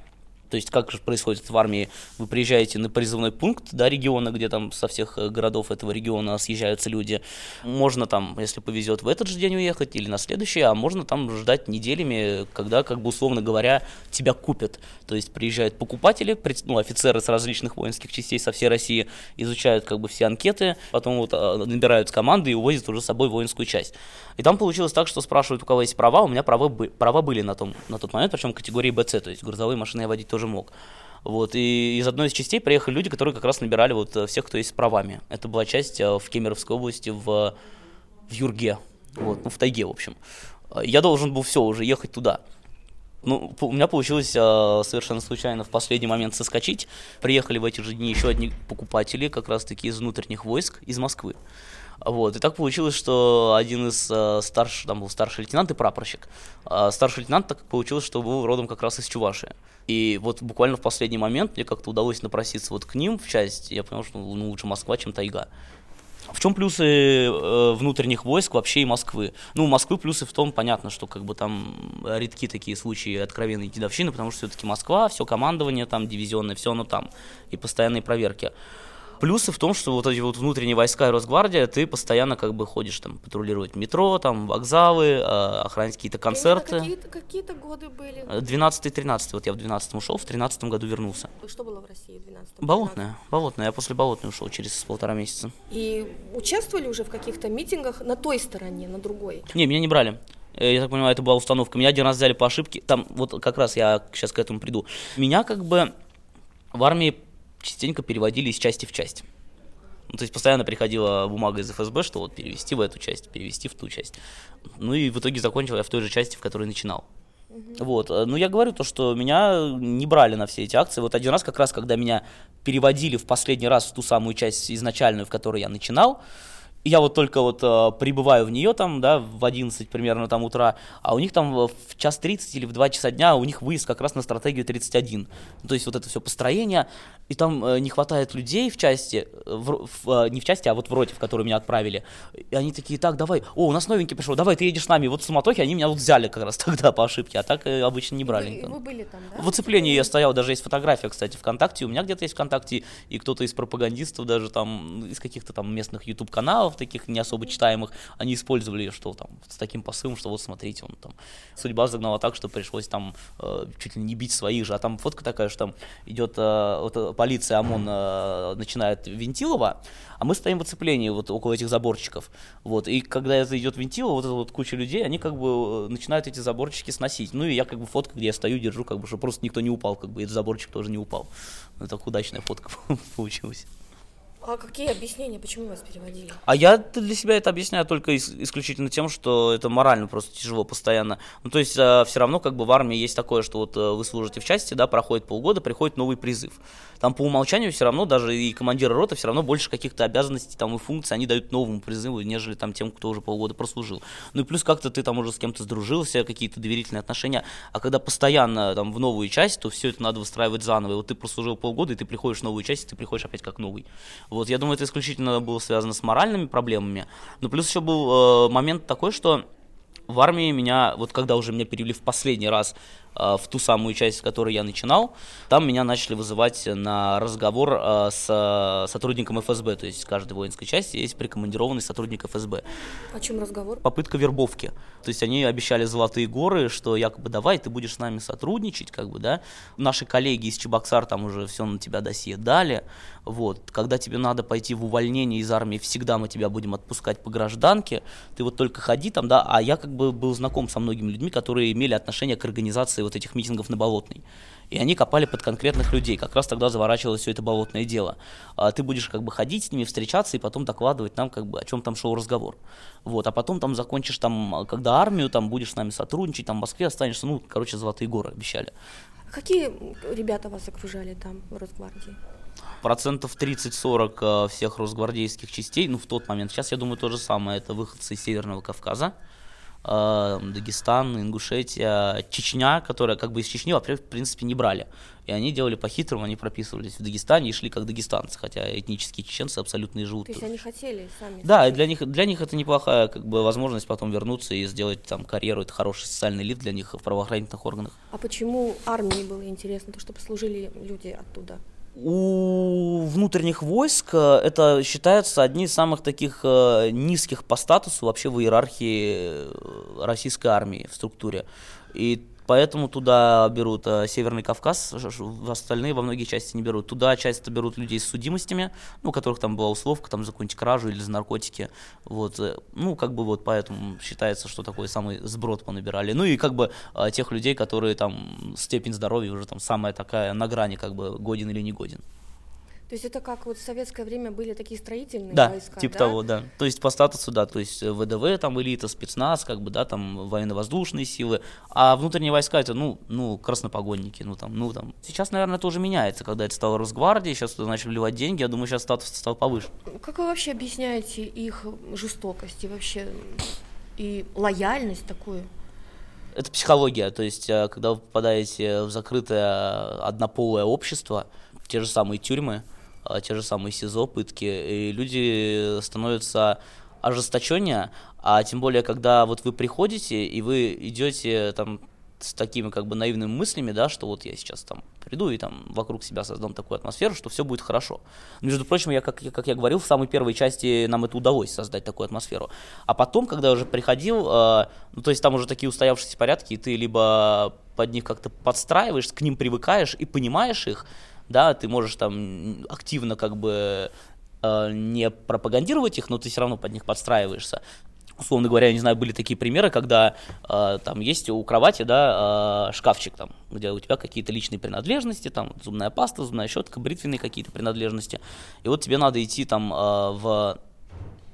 то есть как же происходит в армии? Вы приезжаете на призывной пункт да, региона, где там со всех э, городов этого региона съезжаются люди. Можно там, если повезет, в этот же день уехать или на следующий, а можно там ждать неделями, когда, как бы условно говоря, тебя купят. То есть приезжают покупатели, ну, офицеры с различных воинских частей со всей России, изучают как бы все анкеты, потом вот а, набирают команды и увозят уже с собой воинскую часть. И там получилось так, что спрашивают, у кого есть права, у меня права, права были на, том, на тот момент, причем категории БЦ, то есть грузовые машины я водить тоже мог. Вот, и из одной из частей приехали люди, которые как раз набирали вот э, всех, кто есть с правами. Это была часть э, в Кемеровской области, в, в Юрге, вот, ну, в тайге, в общем. Я должен был все, уже ехать туда. Ну, у меня получилось э, совершенно случайно в последний момент соскочить. Приехали в эти же дни еще одни покупатели, как раз-таки из внутренних войск, из Москвы. Вот, и так получилось, что один из э, старших, там был старший лейтенант и прапорщик. А старший лейтенант так получилось, что был родом как раз из Чувашии. И вот буквально в последний момент мне как-то удалось напроситься вот к ним в часть, я понял, что ну, лучше Москва, чем тайга. В чем плюсы э, внутренних войск вообще и Москвы? Ну, у Москвы плюсы в том, понятно, что как бы там редки такие случаи откровенной дедовщины, потому что все-таки Москва, все командование там дивизионное, все оно там, и постоянные проверки. Плюсы в том, что вот эти вот внутренние войска и Росгвардия, ты постоянно как бы ходишь там патрулировать метро, там вокзалы, э, охранять какие-то концерты. Какие-то, какие-то годы были? 12-13, вот я в 12 ушел, в 13 году вернулся. Что было в России в 12 Болотная, болотная. Я после болотной ушел через полтора месяца. И участвовали уже в каких-то митингах на той стороне, на другой? Не, меня не брали. Я так понимаю, это была установка. Меня один раз взяли по ошибке. Там, вот как раз я сейчас к этому приду. Меня как бы в армии частенько переводили из части в часть. Ну, то есть постоянно приходила бумага из ФСБ, что вот перевести в эту часть, перевести в ту часть. Ну и в итоге закончил я в той же части, в которой начинал. Вот, ну я говорю то, что меня не брали на все эти акции. Вот один раз как раз, когда меня переводили в последний раз в ту самую часть изначальную, в которой я начинал, я вот только вот э, прибываю в нее там, да, в 11 примерно там утра, а у них там в час 30 или в 2 часа дня у них выезд как раз на стратегию 31. Ну, то есть вот это все построение, и там э, не хватает людей в части, в, в, э, не в части, а вот в роте, в которую меня отправили. И они такие, так, давай, о, у нас новенький пришел, давай, ты едешь с нами. Вот в суматохе они меня вот взяли как раз тогда по ошибке, а так э, обычно не брали. Вы, вы были там, да? В оцеплении я стоял, даже есть фотография, кстати, ВКонтакте, у меня где-то есть ВКонтакте, и кто-то из пропагандистов даже там, из каких-то там местных YouTube-каналов, журналов таких не особо читаемых, они использовали, что там, с таким посылом, что вот смотрите, он там, судьба загнала так, что пришлось там э, чуть ли не бить своих же, а там фотка такая, что там идет э, вот, э, полиция, ОМОН э, начинает Вентилова, а мы стоим в оцеплении вот около этих заборчиков, вот, и когда это идет Вентилова, вот эта вот куча людей, они как бы э, начинают эти заборчики сносить, ну и я как бы фотка, где я стою, держу, как бы, чтобы просто никто не упал, как бы, и этот заборчик тоже не упал. Ну, так удачная фотка получилась. А какие объяснения, почему вас переводили? А я для себя это объясняю только ис- исключительно тем, что это морально просто тяжело постоянно. Ну, то есть э, все равно как бы в армии есть такое, что вот э, вы служите в части, да, проходит полгода, приходит новый призыв. Там по умолчанию все равно даже и командиры роты все равно больше каких-то обязанностей там и функций они дают новому призыву, нежели там тем, кто уже полгода прослужил. Ну и плюс как-то ты там уже с кем-то сдружился, какие-то доверительные отношения. А когда постоянно там в новую часть, то все это надо выстраивать заново. И вот ты прослужил полгода, и ты приходишь в новую часть, и ты приходишь опять как новый. Вот, я думаю, это исключительно было связано с моральными проблемами. Но плюс еще был э, момент такой, что в армии меня, вот когда уже меня перевели в последний раз в ту самую часть, с которой я начинал, там меня начали вызывать на разговор э, с э, сотрудником ФСБ, то есть в каждой воинской части есть прикомандированный сотрудник ФСБ. О чем разговор? Попытка вербовки. То есть они обещали золотые горы, что якобы давай, ты будешь с нами сотрудничать, как бы, да. Наши коллеги из Чебоксар там уже все на тебя досье дали. Вот, когда тебе надо пойти в увольнение из армии, всегда мы тебя будем отпускать по гражданке. Ты вот только ходи там, да. А я как бы был знаком со многими людьми, которые имели отношение к организации вот этих митингов на Болотной. И они копали под конкретных людей. Как раз тогда заворачивалось все это болотное дело. А ты будешь как бы ходить с ними, встречаться и потом докладывать нам, как бы, о чем там шел разговор. Вот. А потом там закончишь там, когда армию, там будешь с нами сотрудничать, там в Москве останешься, ну, короче, золотые горы обещали. Какие ребята вас окружали там в Росгвардии? Процентов 30-40 всех росгвардейских частей, ну, в тот момент, сейчас, я думаю, то же самое, это выходцы из Северного Кавказа, э, Дагестан, Ингушетия, Чечня, которая как бы из Чечни, вообще, в принципе, не брали. И они делали по-хитрому, они прописывались в Дагестане и шли как дагестанцы, хотя этнические чеченцы абсолютно и живут. То есть они хотели сами? Да, и для них, для них это неплохая как бы, возможность потом вернуться и сделать там карьеру, это хороший социальный лифт для них в правоохранительных органах. А почему армии было интересно, то, чтобы служили люди оттуда? У внутренних войск э, это считается одни из самых таких э, низких по статусу вообще в иерархии э, российской армии в структуре. И поэтому туда берут э, Северный Кавказ, остальные во многие части не берут. Туда часто берут людей с судимостями, ну, у которых там была условка там за какую-нибудь кражу или за наркотики. Вот, э, ну, как бы вот поэтому считается, что такой самый сброд понабирали. Ну и как бы э, тех людей, которые там степень здоровья уже там самая такая на грани, как бы годен или не годен. То есть это как вот в советское время были такие строительные Да, войска, типа да? того, да. То есть по статусу, да, то есть э, ВДВ, там элита, спецназ, как бы, да, там военно-воздушные силы, а внутренние войска это, ну, ну, краснопогонники, ну, там, ну, там. Сейчас, наверное, это уже меняется, когда это стало Росгвардией, сейчас туда начали вливать деньги, я думаю, сейчас статус стал повыше. Как вы вообще объясняете их жестокость и вообще и лояльность такую? Это психология, то есть, э, когда вы попадаете в закрытое однополое общество, те же самые тюрьмы, те же самые СИЗО, пытки, и люди становятся ожесточеннее, а тем более, когда вот вы приходите, и вы идете там с такими как бы наивными мыслями, да, что вот я сейчас там приду и там вокруг себя создам такую атмосферу, что все будет хорошо. Между прочим, я, как, как я говорил, в самой первой части нам это удалось создать такую атмосферу. А потом, когда я уже приходил, э, ну, то есть там уже такие устоявшиеся порядки, и ты либо под них как-то подстраиваешься, к ним привыкаешь и понимаешь их, да, ты можешь там активно как бы э, не пропагандировать их, но ты все равно под них подстраиваешься. Условно говоря, я не знаю, были такие примеры, когда э, там есть у кровати, да, э, шкафчик там, где у тебя какие-то личные принадлежности, там зубная паста, зубная щетка, бритвенные какие-то принадлежности. И вот тебе надо идти там э, в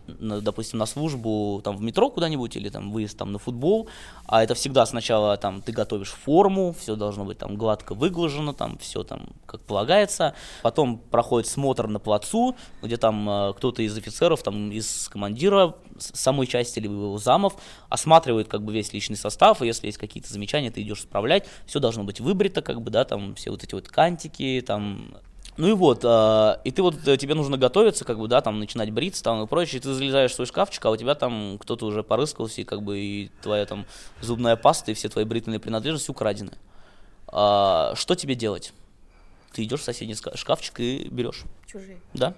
на- допустим, на службу там в метро куда-нибудь или там выезд там на футбол, а это всегда сначала там ты готовишь форму, все должно быть там гладко выглажено, там все там как полагается, потом проходит смотр на плацу, где там э, кто-то из офицеров, там из командира самой части либо его замов осматривает как бы весь личный состав, и если есть какие-то замечания, ты идешь исправлять, все должно быть выбрито, как бы, да, там все вот эти вот кантики, там ну и вот, э, и ты вот, э, тебе нужно готовиться, как бы, да, там, начинать бриться, там, и прочее, и ты залезаешь в свой шкафчик, а у тебя там кто-то уже порыскался, и как бы, и твоя там зубная паста, и все твои бритвенные принадлежности украдены. А, что тебе делать? Ты идешь в соседний шкафчик и берешь. Чужие. Да.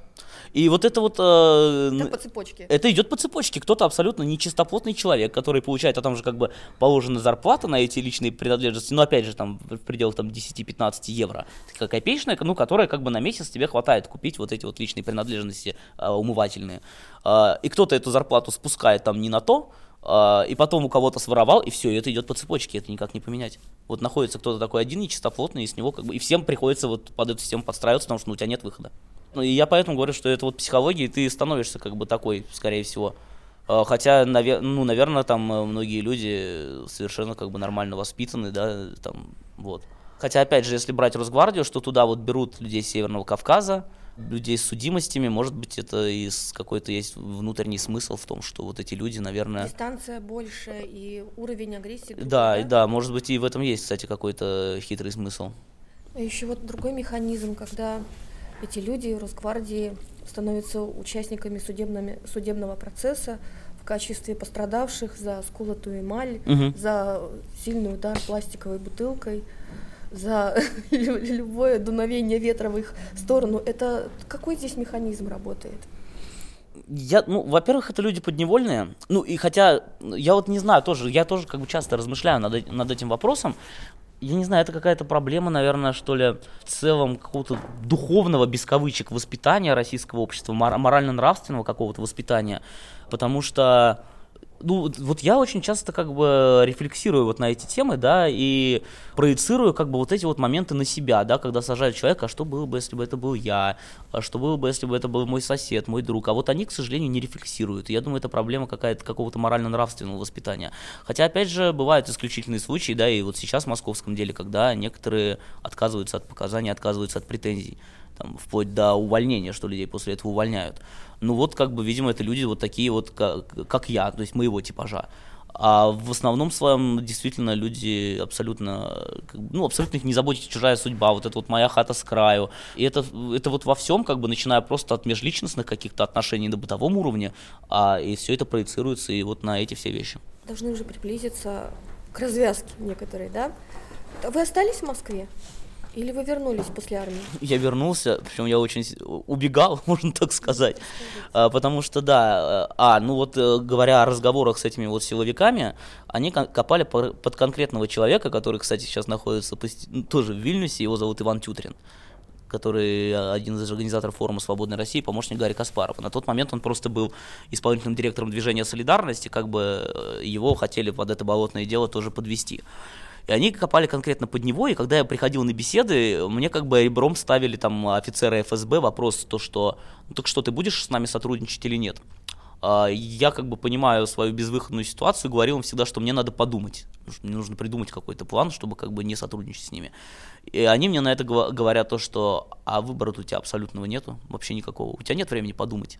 И вот это вот... э, Это по цепочке. это идет по цепочке. Кто-то абсолютно нечистоплотный человек, который получает, а там же как бы положена зарплата на эти личные принадлежности, ну, опять же, там, в пределах там 10-15 евро. Такая копеечная, ну, которая как бы на месяц тебе хватает купить вот эти вот личные принадлежности а, умывательные. А, и кто-то эту зарплату спускает там не на то, и потом у кого-то своровал, и все, и это идет по цепочке, это никак не поменять. Вот находится кто-то такой один нечистоплотный, и с него как бы, и всем приходится вот под эту систему подстраиваться, потому что ну, у тебя нет выхода. Ну, и я поэтому говорю, что это вот психология, и ты становишься как бы такой, скорее всего. А, Хотя, наве- ну, наверное, там э, многие люди совершенно как бы нормально воспитаны, да, там, вот. Хотя, опять же, если брать Росгвардию, что туда вот берут людей Северного Кавказа, людей с судимостями, может быть, это и какой-то есть внутренний смысл в том, что вот эти люди, наверное... Дистанция больше и уровень агрессии. Да, и да, может быть, и в этом есть, кстати, какой-то хитрый смысл. А еще вот другой механизм, когда эти люди Росгвардии становятся участниками судебными, судебного процесса в качестве пострадавших за скулотую эмаль, Мгм. за сильный удар пластиковой бутылкой, за лю- любое дуновение ветра в их сторону. Это какой здесь механизм работает? Я, ну, во-первых, это люди подневольные. Ну, и хотя, я вот не знаю тоже, я тоже как бы часто размышляю над, э- над этим вопросом. Я не знаю, это какая-то проблема, наверное, что ли, в целом какого-то духовного, без кавычек, воспитания российского общества, мор- морально-нравственного какого-то воспитания. Потому что, ну, вот- я очень часто как бы рефлексирую вот на эти темы, да, и проецирую как бы вот эти вот моменты на себя, да, когда сажают человека, а что было бы, если бы это был я, а что было бы, если бы это был мой сосед, мой друг, а вот они, к сожалению, не рефлексируют. Я думаю, это проблема какая-то какого-то морально-нравственного воспитания. Хотя, опять же, бывают исключительные случаи, да, и вот сейчас в московском деле, когда некоторые отказываются от показаний, отказываются от претензий, там, вплоть до увольнения, что людей после этого увольняют. Ну вот, как бы, видимо, это люди вот такие вот, как, как я, то есть моего типажа. А в основном своем действительно люди абсолютно, ну, абсолютно их не заботит чужая судьба, вот это вот моя хата с краю. И это, это вот во всем, как бы, начиная просто от межличностных каких-то отношений на бытовом уровне, а, и все это проецируется и вот на эти все вещи. Должны уже приблизиться к развязке некоторые, да? Вы остались в Москве? Или вы вернулись после армии? Я вернулся, причем я очень убегал, можно так сказать, А, потому что, да, э, а, ну вот э, говоря о разговорах с этими вот силовиками, они копали по- под конкретного человека, который, кстати, сейчас находится ну, тоже в Вильнюсе, его зовут Иван Тютрин который э, один из организаторов форума «Свободной России», помощник Гарри Каспарова. На тот момент он просто был исполнительным директором движения «Солидарности», как бы э, его хотели под это болотное дело тоже подвести. И они копали конкретно под него, и когда я приходил на беседы, мне как бы ребром ставили там офицеры ФСБ вопрос, то что, ну так что, ты будешь с нами сотрудничать или нет? А, Я как бы понимаю свою безвыходную ситуацию, говорил им всегда, что мне надо подумать, мне нужно придумать какой-то план, чтобы как бы не сотрудничать с ними. И они мне на это говорят то, что а выбора у тебя абсолютного нету, вообще никакого, у тебя нет времени подумать.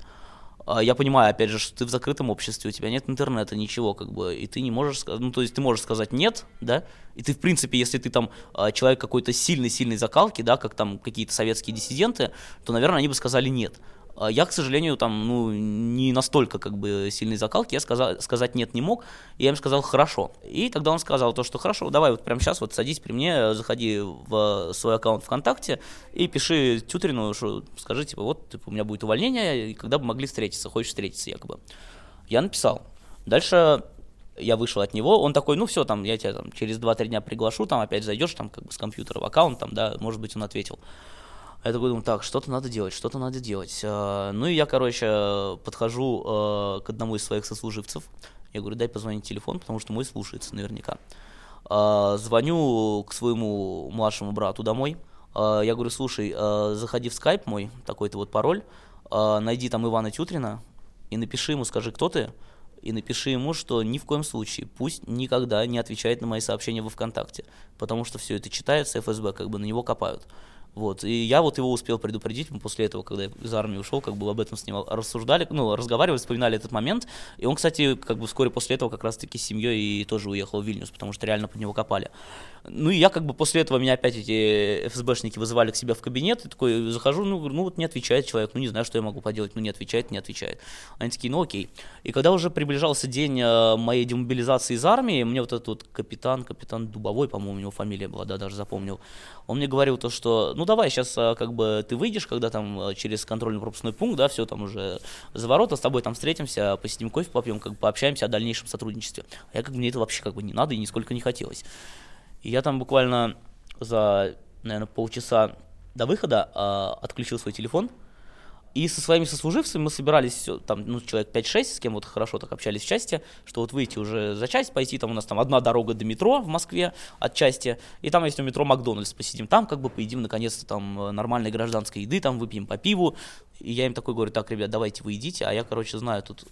А, Я понимаю, опять же, что ты в закрытом обществе, у тебя нет интернета, ничего, как бы, и ты не можешь сказать, ну, то есть ты можешь сказать нет, да, и ты, в принципе, если ты там а, человек какой-то сильной-сильной закалки, да, как там какие-то советские диссиденты, то, наверное, они бы сказали нет. А Я, к сожалению, там, ну, не настолько, как бы, сильной закалки, я сказа- сказать нет не мог, и я им сказал хорошо. И тогда он сказал то, что хорошо, давай вот прямо сейчас вот садись при мне, заходи в свой аккаунт ВКонтакте и пиши Тютрину, что скажи, типа, вот, типа, у меня будет увольнение, и когда бы могли встретиться, хочешь встретиться якобы. Я написал. Дальше я вышел от него, он такой, ну все, там, я тебя там через 2-3 дня приглашу, там опять зайдешь, там, как бы с компьютера в аккаунт, там, да, может быть, он ответил. Я такой думаю, так, что-то надо делать, что-то надо делать. А, Ну и я, короче, подхожу э, к одному из своих сослуживцев. Я говорю, дай позвонить телефон, потому что мой слушается наверняка. А, Звоню к своему младшему брату домой. А, Я говорю, слушай, а, заходи в скайп мой, такой-то вот пароль, а, найди там Ивана Тютрина и напиши ему, скажи, кто ты, и напиши ему, что ни в коем случае пусть никогда не отвечает на мои сообщения во ВКонтакте, потому что все это читается, ФСБ как бы на него копают. Вот, и я вот его успел предупредить, мы после этого, когда я из армии ушел, как бы об этом с ним рассуждали, ну, разговаривали, вспоминали этот момент, и он, кстати, как бы вскоре после этого как раз-таки с семьей и тоже уехал в Вильнюс, потому что реально под него копали. Ну, и я как бы после этого меня опять эти ФСБшники вызывали к себе в кабинет, и такой захожу, ну, ну, вот не отвечает человек, ну, не знаю, что я могу поделать, ну, не отвечает, не отвечает. Они такие, ну, окей. И когда уже приближался день э, моей демобилизации из армии, мне вот этот вот капитан, капитан Дубовой, по-моему, у него фамилия была, да, даже запомнил, он мне говорил то, что, ну, давай сейчас как бы ты выйдешь, когда там через контрольно-пропускной пункт, да, все там уже за ворота, с тобой там встретимся, посидим кофе попьем, как бы пообщаемся о дальнейшем сотрудничестве. А я как бы мне это вообще как бы не надо и нисколько не хотелось. И я там буквально за, наверное, полчаса до выхода э, отключил свой телефон, и со своими сослуживцами мы собирались, там, ну, человек 5-6, с кем вот хорошо так общались в части, что вот выйти уже за часть, пойти, там у нас там одна дорога до метро в Москве от части, и там есть у метро Макдональдс, посидим там, как бы поедим наконец-то там нормальной гражданской еды, там выпьем по пиву, и я им такой говорю, так, ребят, давайте вы идите, а я, короче, знаю тут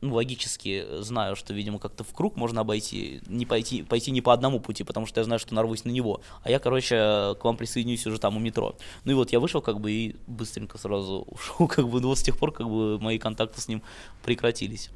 ну, логически знаю, что, видимо, как-то в круг можно обойти, не пойти, пойти не по одному пути, потому что я знаю, что нарвусь на него. А я, короче, к вам присоединюсь уже там у метро. Ну и вот я вышел, как бы, и быстренько сразу ушел, как бы, ну вот с тех пор, как бы, мои контакты с ним прекратились.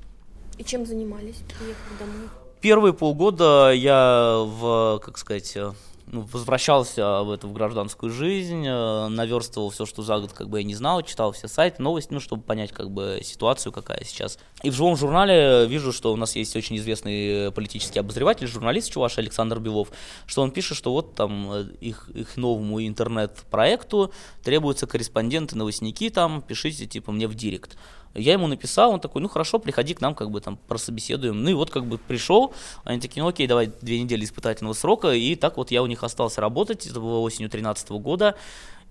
И чем занимались, приехав домой? Первые полгода я в, как сказать, ну, возвращался в эту в гражданскую жизнь, э, наверстывал все, что за год как бы я не знал, читал все сайты, новости, ну, чтобы понять как бы ситуацию, какая сейчас. И в живом журнале вижу, что у нас есть очень известный политический обозреватель, журналист чуваш Александр Белов, что он пишет, что вот там э, их, их новому интернет-проекту требуются корреспонденты, новостники там, пишите типа мне в директ. Я ему написал, он такой, ну хорошо, приходи к нам, как бы там прособеседуем. Ну и вот как бы пришел, они такие, ну окей, давай две недели испытательного срока, и так вот я у них остался работать, это было осенью 2013 года,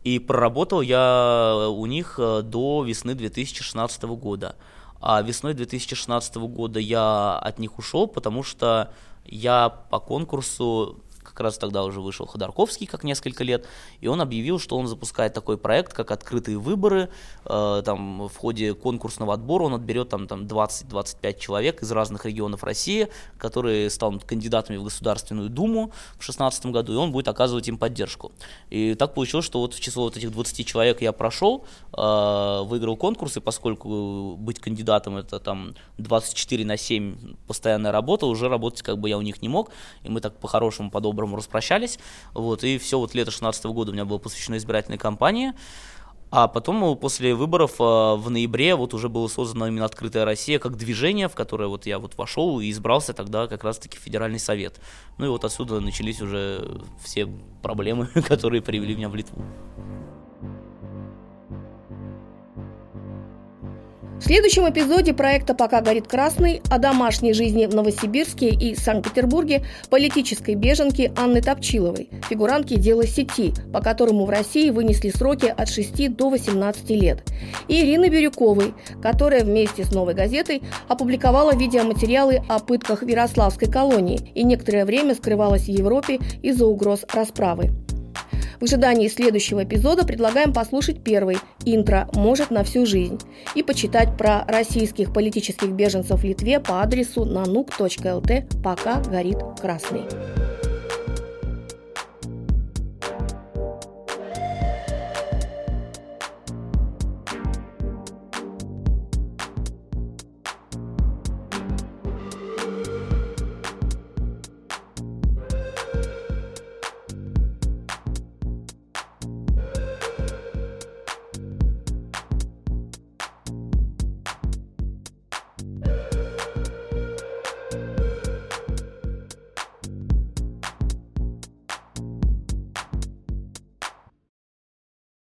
и проработал я у них э, до весны 2016 года. А весной 2016 года я от них ушел, потому что я по конкурсу как раз тогда уже вышел Ходорковский, как несколько лет, и он объявил, что он запускает такой проект, как открытые выборы. Э, там в ходе конкурсного отбора он отберет там, там 20-25 человек из разных регионов России, которые станут кандидатами в Государственную Думу в 2016 году, и он будет оказывать им поддержку. И так получилось, что вот в число вот этих 20 человек я прошел, э, выиграл конкурс, и поскольку быть кандидатом это там 24 на 7 постоянная работа, уже работать как бы я у них не мог, и мы так по-хорошему, по-доброму по-доброму распрощались. Вот, и все, вот лето 16 года у меня было посвящено избирательной кампании. А потом после выборов а, в ноябре вот уже было создано именно «Открытая Россия» как движение, в которое вот я вот вошел и избрался тогда как раз-таки Федеральный Совет. Ну и вот отсюда начались уже все проблемы, которые привели меня в Литву. В следующем эпизоде проекта «Пока горит красный» о домашней жизни в Новосибирске и Санкт-Петербурге политической беженки Анны Топчиловой, фигурантки дела сети, по которому в России вынесли сроки от 6 до 18 лет, и Ирины Бирюковой, которая вместе с «Новой газетой» опубликовала видеоматериалы о пытках Ярославской колонии и некоторое время скрывалась в Европе из-за угроз расправы. В ожидании следующего эпизода предлагаем послушать первый «Интро. Может на всю жизнь» и почитать про российских политических беженцев в Литве по адресу nanuk.lt «Пока горит красный».